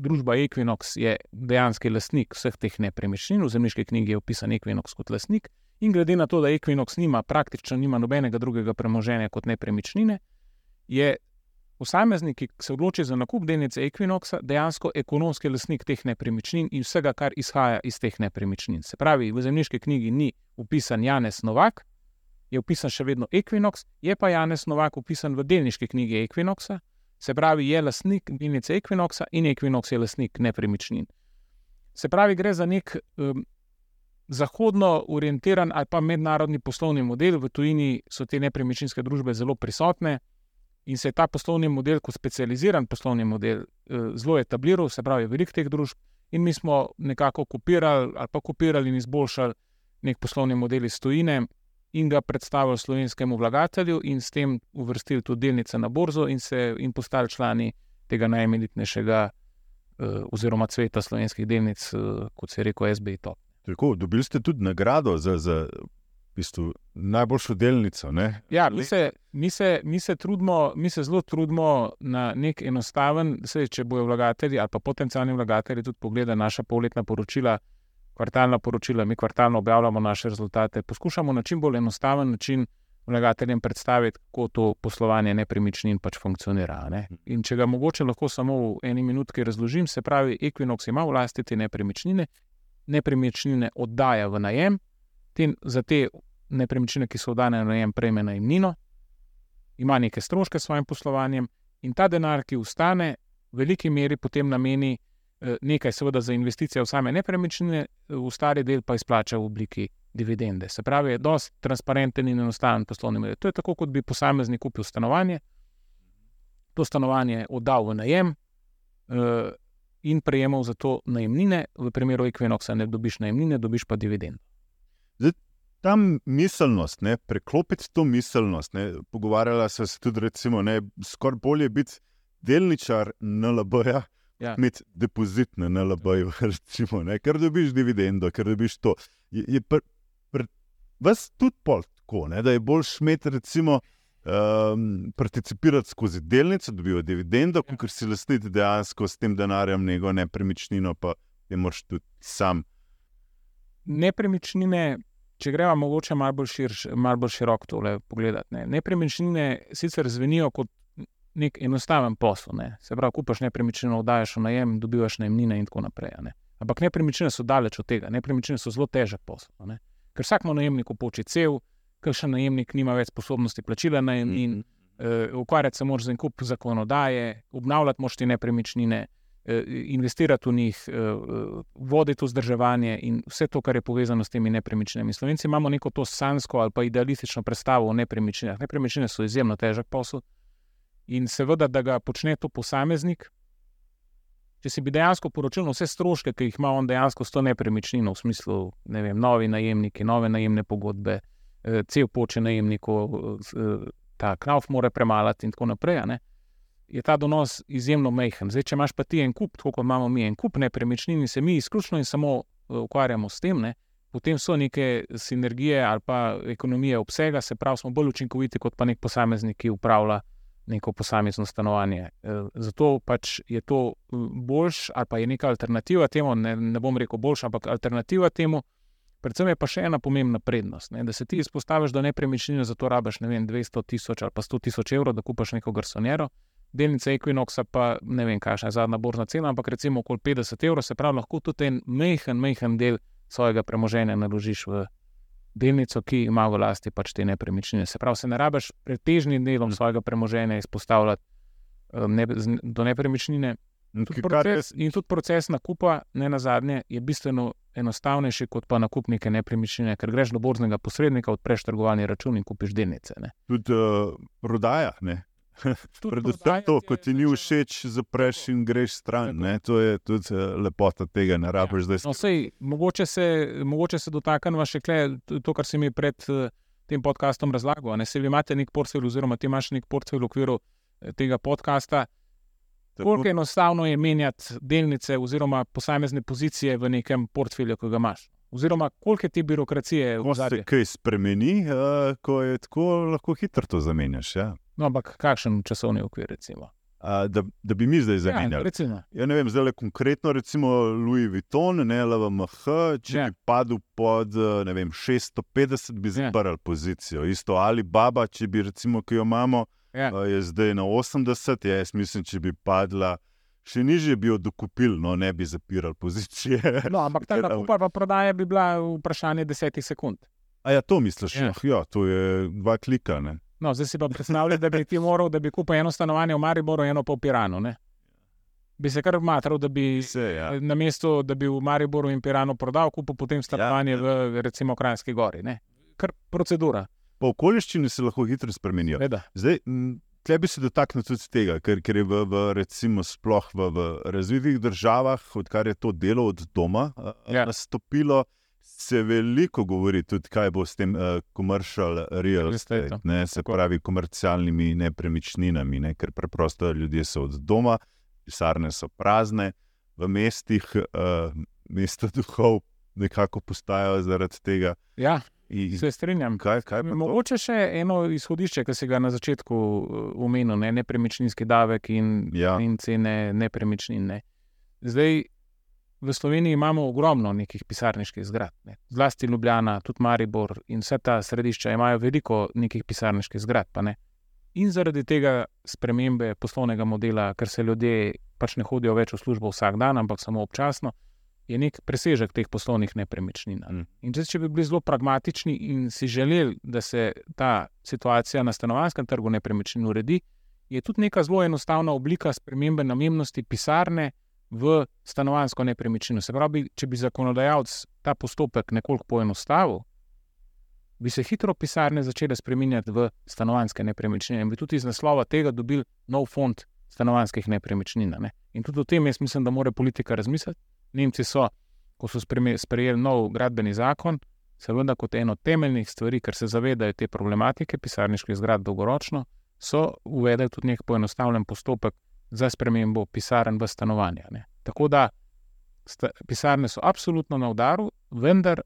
družba Equinox je dejanski lastnik vseh teh nepremičnin, v zemljiški knjigi je opisan Equinox kot lastnik. In glede na to, da Equinox nima praktično nima nobenega drugega premoženja kot nepremičnine, je posameznik, ki se odloči za nakup delnice Equinoxa, dejansko ekonomski lastnik teh nepremičnin in vsega, kar izhaja iz teh nepremičnin. Se pravi, v zemljiški knjigi ni upisan Janez Novak, je upisan še vedno Equinox, je pa Janez Novak upisan v delniški knjigi Equinoxa, se pravi, je lastnik delnice Equinoxa in Equinox je lastnik nepremičnin. Se pravi, gre za nek um, zahodno orientiran ali pa mednarodni poslovni model, v tujini so te nepremičninske družbe zelo prisotne. In se je ta poslovni model, kot specializiran poslovni model, eh, zelo etabliral, se pravi, veliko teh družb, in mi smo nekako kopirali ali pa kopirali in izboljšali nek poslovni model iz tujine. in ga predstavili slovenskemu vlagatelju, in s tem uvrstili tudi delnice na borzo, in se in postali člani tega najemenitnejšega uh, oziroma cveta slovenskih delnic, uh, kot se je rekel, SBI. Top. Tako, dobili ste tudi nagrado za, za bistvu, najboljšo delnico. Ne? Ja, mi se, mi, se, mi, se trudimo, mi se zelo trudimo na nek enostaven, se, če bojo vlagatelji ali pa potencijalni vlagatelji tudi pogledali naša polletna poročila, kvartalna poročila, mi kvartalno objavljamo naše rezultate. Poskušamo na čim bolj enostaven način vlagateljem predstaviti, kako to poslovanje nepremičnin pač funkcionira. Ne? In če ga mogoče lahko samo v eni minutki razložim, se pravi, Equinox ima v lasti te nepremičnine, nepremičnine oddaja v najem, te, za te nepremičnine, ki so oddane na najem, prejme najemnino, ima neke stroške s svojim poslovanjem in ta denar, ki ustane, v veliki meri potem nameni eh, nekaj, seveda, za investicije v same nepremičnine, v stari del pa izplača v obliki dividende. Se pravi, je dosti transparenten in enostaven poslovni model. To je tako, kot bi posameznik kupil stanovanje, to stanovanje oddal v najem. Uh, In prejemal za to najemnine, v primeru Equinoxa ne dobiš najemnine, dobiš pa dividend. Zdaj, ta miselnost, ne, preklopiti to miselnost. Ne, pogovarjala sem se tudi, recimo, je skoraj bolje biti delničar NLB-ja, Ja. imeti depozit na NLB-ju, recimo, ne, ker dobiš dividendo, ker dobiš to. Je, je pr, pr, vas tudi pol tako, ne, da je bolj šmet, recimo. Um, participirati skozi delnice, dobijo dividendo, Ja. ker si lastiti dejansko s tem denarjem njegove nepremičnino, pa je moš tudi sam. Nepremičnine, če gremo mogoče malo bolj, širš, malo bolj široko tole pogledati. Ne. Nepremičnine sicer zvenijo kot nek enostaven posel. Ne. Se pravi, kupaš nepremičnino, oddajaš v najem, dobivaš najemnine in tako naprej. Ne. Ampak nepremičnine so daleč od tega. Nepremičnine so zelo težek posel. a Ne. Ker vsakmo najemniku poči cel, ker še najemnik nima več sposobnosti plačila najemnin. Uh, ukvarjati se moraš z enkupom zakonodaje, obnavljati moraš te nepremičnine, uh, investirati v njih, uh, voditi vzdrževanje in vse to, kar je povezano s temi nepremičninami. Slovenci imamo neko to sansko ali pa idealistično predstavo o nepremičninah. Nepremičnine so izjemno težek posel in seveda, da ga počne to posameznik. Če si bi dejansko poročil vse stroške, ki jih ima on dejansko s to nepremičnino, v smislu, ne vem, novi najemniki, nove najemne pogodbe, eh, cel poče najemnikov, eh, ta knauf mora premalati in tako naprej, ne, je ta donos izjemno majhen. Zdaj, če imaš pa ti en kup, tako kot imamo mi en kup nepremičnin, in se mi izključno in samo eh, ukvarjamo s tem, ne, potem so neke sinergije ali pa ekonomije obsega, se pravi, smo bolj učinkoviti kot pa nek posameznik, ki upravlja neko posamezno stanovanje. Eh, Zato pač je to eh, boljš, ali pa je neka alternativa temu, ne, ne bom rekel boljša, ampak alternativa temu. Predvsem je pa še ena pomembna prednost, ne, da se ti izpostaviš do nepremičnine, zato rabiš ne vem, 200 tisoč ali pa 100 tisoč evrov, da kupaš neko garsonjero. Delnice Equinoxa pa ne vem, kakšna je zadnja borzna cena, ampak recimo okoli 50 evrov, se pravi, lahko tudi en mehen, mehen del svojega premoženja naložiš v delnico, ki ima v lasti pač te nepremičnine. Se pravi, se ne rabiš pretežnim delom svojega premoženja izpostavljati um, ne, do nepremičnine. In Tudi proces, in tudi proces nakupa, ne na zadnje, je bistveno enostavnejši kot pa nakup neke nepremičnine, ker greš do borznega posrednika, odpreš trgovalni račun in kupiš delnice. Ne. tudi uh, prodaja. Ne? Predvsem to, ko ti ni všeč, zapreš in greš stran. Ne? To je tudi uh, lepota tega, ne rabiš zdaj No, sej, mogoče se, mogoče se dotaknemo še kle, to, kar si mi pred eh, tem podkastom razlagal. Ne? Se vi imate nek portfelj, oziroma ti imaš nek portfelj v okviru eh, tega podcasta. Tako. Koliko enostavno je menjati delnice oziroma posamezne pozicije v nekem portfelju, ki ga imaš? Oziroma, koliko je te birokracije Ko se kaj spremeni, uh, ko je tako, lahko hitro to zamenjaš. Ja? No, ampak kakšen časovni okvir, recimo? Uh, da, da bi mi zdaj Ja, zamenjali. recimo. Ja, ne vem, zdaj le konkretno, recimo Louis Vuitton, ne LVMH, če Ja. bi padel pod eh, vem, 650, bi Ja. zaprl pozicijo. Isto Alibaba, če bi recimo, ki jo imamo, Ja. eh, je zdaj na 80, ja, jaz mislim, če bi padla. Še nižje bi jo dokupili, no ne bi zapirali pozicije. No, ampak ta a- ali pa prodaja bi bila vprašanje desetih sekund. A ja, to misliš? Ja. Ja, ja to je dva klika. Ne? No, zdaj si pa predstavljaj, da bi ti moral, da bi kupil eno stanovanje v Mariboru, eno pa v Piranu. Ne? Bi se kar matral, da bi Vse, ja. na mesto, da bi v Mariboru in Piranu prodal, kupil potem stanovanje Ja, ja, v recimo Krajinski gori. Ne? Kar procedura. Pa okoliščine se lahko hitro spremenijo. Veda. Zdaj, tle bi se dotaknil tudi tega, ker, ker je v, v, recimo, sploh v, v razvitih državah, odkar je to delo od doma Ja. nastopilo, se veliko govori tudi, kaj bo s tem uh, commercial real estate, ne, se Tako. pravi komercialnimi nepremičninami, ne, ker preprosto ljudje so od doma, pisarne so prazne, v mestih, uh, mesta duhov, nekako postajajo zaradi tega. Ja. In se strinjam. Kaj, kaj Mogoče še eno izhodišče, ki si ga na začetku omenil, ne, nepremičninski davek in, ja. in cene nepremičnin. Ne. Zdaj, v Sloveniji imamo ogromno nekih pisarniških zgradb, ne. zlasti Ljubljana, tudi Maribor in vse ta središča imajo veliko nekih pisarniških zgradb. In zaradi tega spremembe poslovnega modela, ker se ljudje pač ne hodijo več v službo vsak dan, ampak samo občasno, je nek presežek teh poslovnih nepremičnin. Mm. In če, če bi bili zelo pragmatični in si želeli, da se ta situacija na stanovanskem trgu nepremičnin uredi, je tudi neka zelo enostavna oblika spremembe namembnosti pisarne v stanovansko nepremičnino. Se pravi, če bi zakonodajalec ta postopek nekoliko poenostavil, bi se hitro pisarne začele spremenjati v stanovanske nepremičnine in bi tudi iz naslova tega dobili nov fond stanovanskih nepremičnin. Ne? In tudi o tem jaz mislim, da mora politika razmisliti. Nemci so, ko so sprejeli nov gradbeni zakon, seveda kot eno temeljnih stvari, ker se zavedajo te problematike pisarniških zgradb dolgoročno, so uvedli tudi nek poenostavljen postopek za spremembo pisarn v stanovanja. Ne. Tako da sta, pisarne so absolutno na udaru, vendar,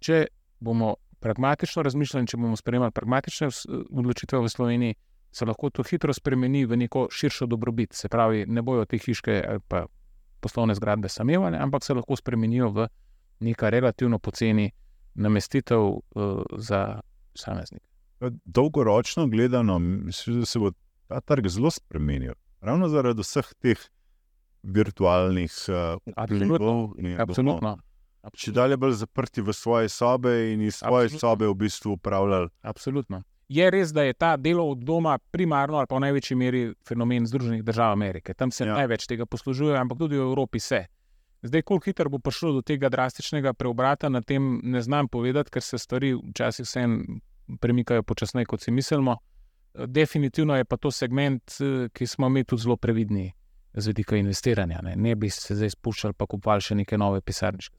če bomo pragmatično razmišljali, če bomo sprejemali pragmatične odločitve v Sloveniji, se lahko to hitro spremeni v neko širšo dobrobit. Se pravi, ne bojo te hiške ali pa poslovne zgradbe samevale, ampak se lahko spremenijo v neka relativno poceni namestitev uh, za posameznike. Dolgoročno gledano, mislim, da se bo ta trg zelo spremenil ravno zaradi vseh teh virtualnih aplikacij. Uh, Absolutno. Če dalje bolj zaprti v svoje sobe in iz svoje Absolutno. sobe v bistvu upravljali. Absolutno. Je res, da je ta delo od doma primarno ali pa v največji meri fenomen Združenih držav Amerike. Tam se ja. največ tega poslužuje, ampak tudi v Evropi se. Zdaj, koliko hitro bo prišlo do tega drastičnega preobrata, na tem ne znam povedati, ker se stvari včasih vseeno premikajo počasneje, kot si mislimo. Definitivno je pa to segment, eh, ki smo mi tudi zelo previdni z vidika investiranja. Ne, ne bi se zdaj spuščali pa kupovali še neke nove pisarniške.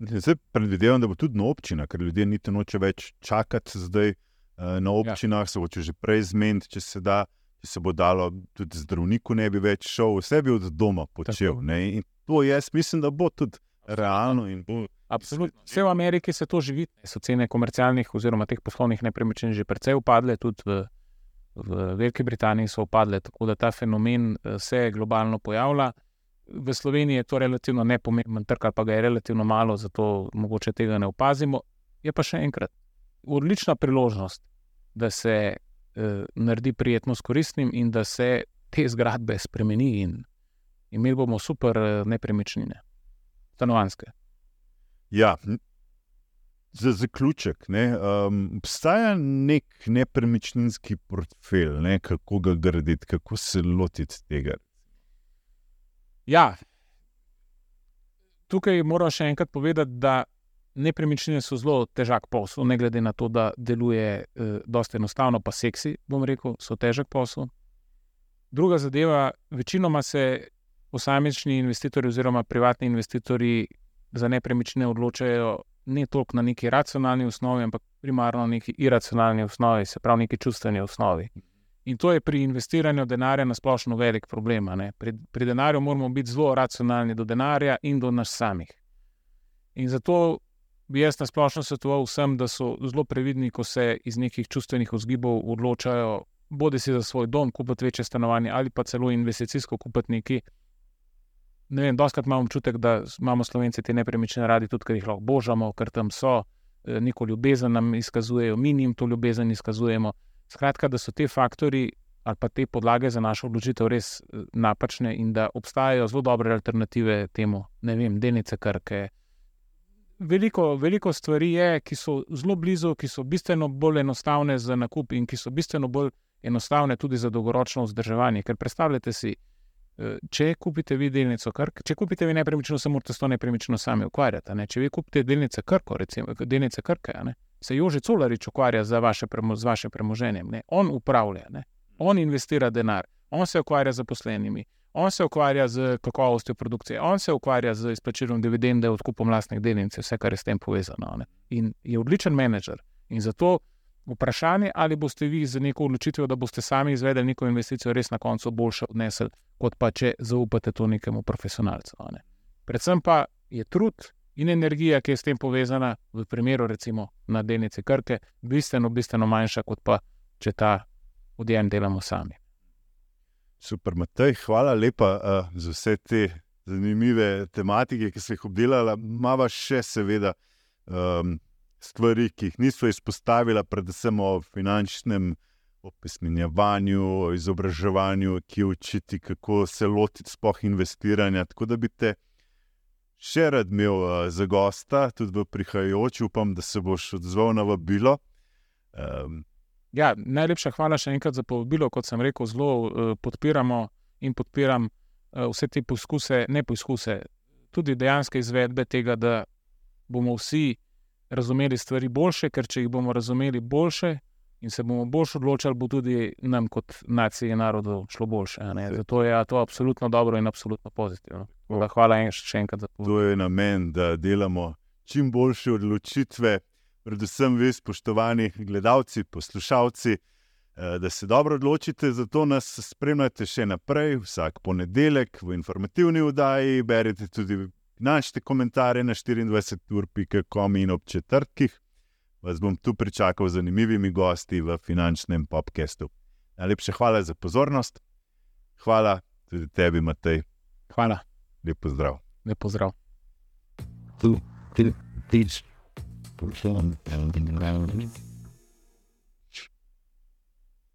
Zdaj predvidevam, da bo tudi na občinah, ker ljudje niti noče več čakati zdaj eh, na ja. občinah, ja. se hoče že prej zmeniti, če se da. Če se bo dalo, tudi zdravniku ne bi več šel, vse bi od doma počel. In to jaz mislim, da bo tudi realno in bo Absolutno. Vse v Ameriki se to živi. So cene komercialnih oziroma teh poslovnih nepremičnin že precej upadle, tudi v, v Veliki Britaniji so upadle, tako da ta fenomen eh, se globalno pojavlja. V Sloveniji je to relativno nepomemben trg, pa ga je relativno malo, zato mogoče tega ne opazimo. Je pa še enkrat odlična priložnost, da se eh, naredi prijetno s koristnim in da se te zgradbe spremeni in imeli bomo super eh, nepremičnine, stanovanske. Ja, za zaključek, ne, um, obstaja nek nepremičninski portfelj, ne, kako ga graditi, kako se lotiti tega. Ja, tukaj moram še enkrat povedati, da nepremičnine so zelo težak posel, ne glede na to, da deluje eh, dosta enostavno, pa seksi, bom rekel, so težak posel. Druga zadeva, večinoma se posamični investitorji oziroma privatni investitorji za nepremičnine odločajo ne toliko na neki racionalni osnovi, ampak primarno na neki iracionalni osnovi, se pravi, neki čustveni osnovi. In to je pri investiranju denarja na splošno velik problem. Pri, pri denarju moramo biti zelo racionalni do denarja in do nas samih. In zato bi jaz na splošno svetoval vsem, da so zelo previdni, ko se iz nekih čustvenih vzgibov odločajo, bodi si za svoj dom, kupiti večje stanovanje ali pa celo investicijsko kupiti nekaj ne vem, doskrat imam občutek, da imamo slovenci te nepremičnine radi, tudi ker jih lahko božamo, ker tam so, eh, neko ljubezen nam izkazujejo, mi jim to ljubezen izkazujemo. Skratka, da so te faktori ali pa te podlage za našo odločitev res eh, napačne in da obstajajo zelo dobre alternative temu, ne vem, denice krke. Veliko, veliko stvari je, ki so zelo blizu, ki so bistveno bolj enostavne za nakup in ki so bistveno bolj enostavne tudi za dolgoročno vzdrževanje. Ker predstavljate si, Eh, če kupite vi delnico Krk, če kupite vi nepremično, se morate s to nepremično sami ukvarjati. Ne? Če vi kupite delnice Krko, recimo delnice Krke, ne? se Jože Colarič ukvarja z vaše, premo, vaše premoženjem. Ne? On upravlja, ne? on investira denar, on se ukvarja z zaposlenimi, On se ukvarja z kakovostjo produkcije, on se ukvarja z izplačilom dividende, odkupom lastnih delnic, vse, kar je s tem povezano. Ne? In je odličen menedžer. In zato vprašanje, ali boste vi z neko odločitvijo, da boste sami izvedeli neko investicijo, res na koncu boljše odnesli, kot pa če zaupate to nekemu profesionalcu. Ne? Predvsem pa je trud in energija, ki je s tem povezana, v primeru recimo na delnice Krke, bistveno, bistveno manjša, kot pa če ta odjem delamo sami. Super, Matej, hvala lepa uh, za vse te zanimive tematike, ki ste jih obdelali. Mava še, seveda, um, stvari, ki jih nismo izpostavili, predvsem o finančnem opismenjevanju, o izobraževanju, ki učiti, kako se lotiti spoh investiranja. Tako da bi te še rad imel uh, za gosta, tudi v prihajajoči, upam, da se boš odzval na vabilo. Um, Ja, najlepša hvala še enkrat za povabilo. Kot sem rekel, zelo uh, podpiramo in podpiram uh, vse te poskuse, ne poskuse, tudi dejanske izvedbe tega, da bomo vsi razumeli stvari boljše, ker če jih bomo razumeli boljše in se bomo bolj odločali, bo tudi nam, kot naciji in narodu, šlo boljše. Zato je ja, to absolutno dobro in absolutno pozitivno. Da, hvala en, še enkrat za to. To je namen, da delamo čim boljše odločitve predvsem vi, spoštovani gledalci, poslušalci, eh, da se dobro odločite. Zato nas spremljate še naprej, vsak ponedeljek v informativni oddaji. Berite tudi naše komentarje na 24.com in ob četrtkih. Vas bom tu pričakal z zanimivimi gosti v finančnem podkastu. Najlepša hvala za pozornost, hvala tudi tebi, Matej. Hvala. Lep pozdrav. Lep pozdrav. Tu, tu, tič. perform and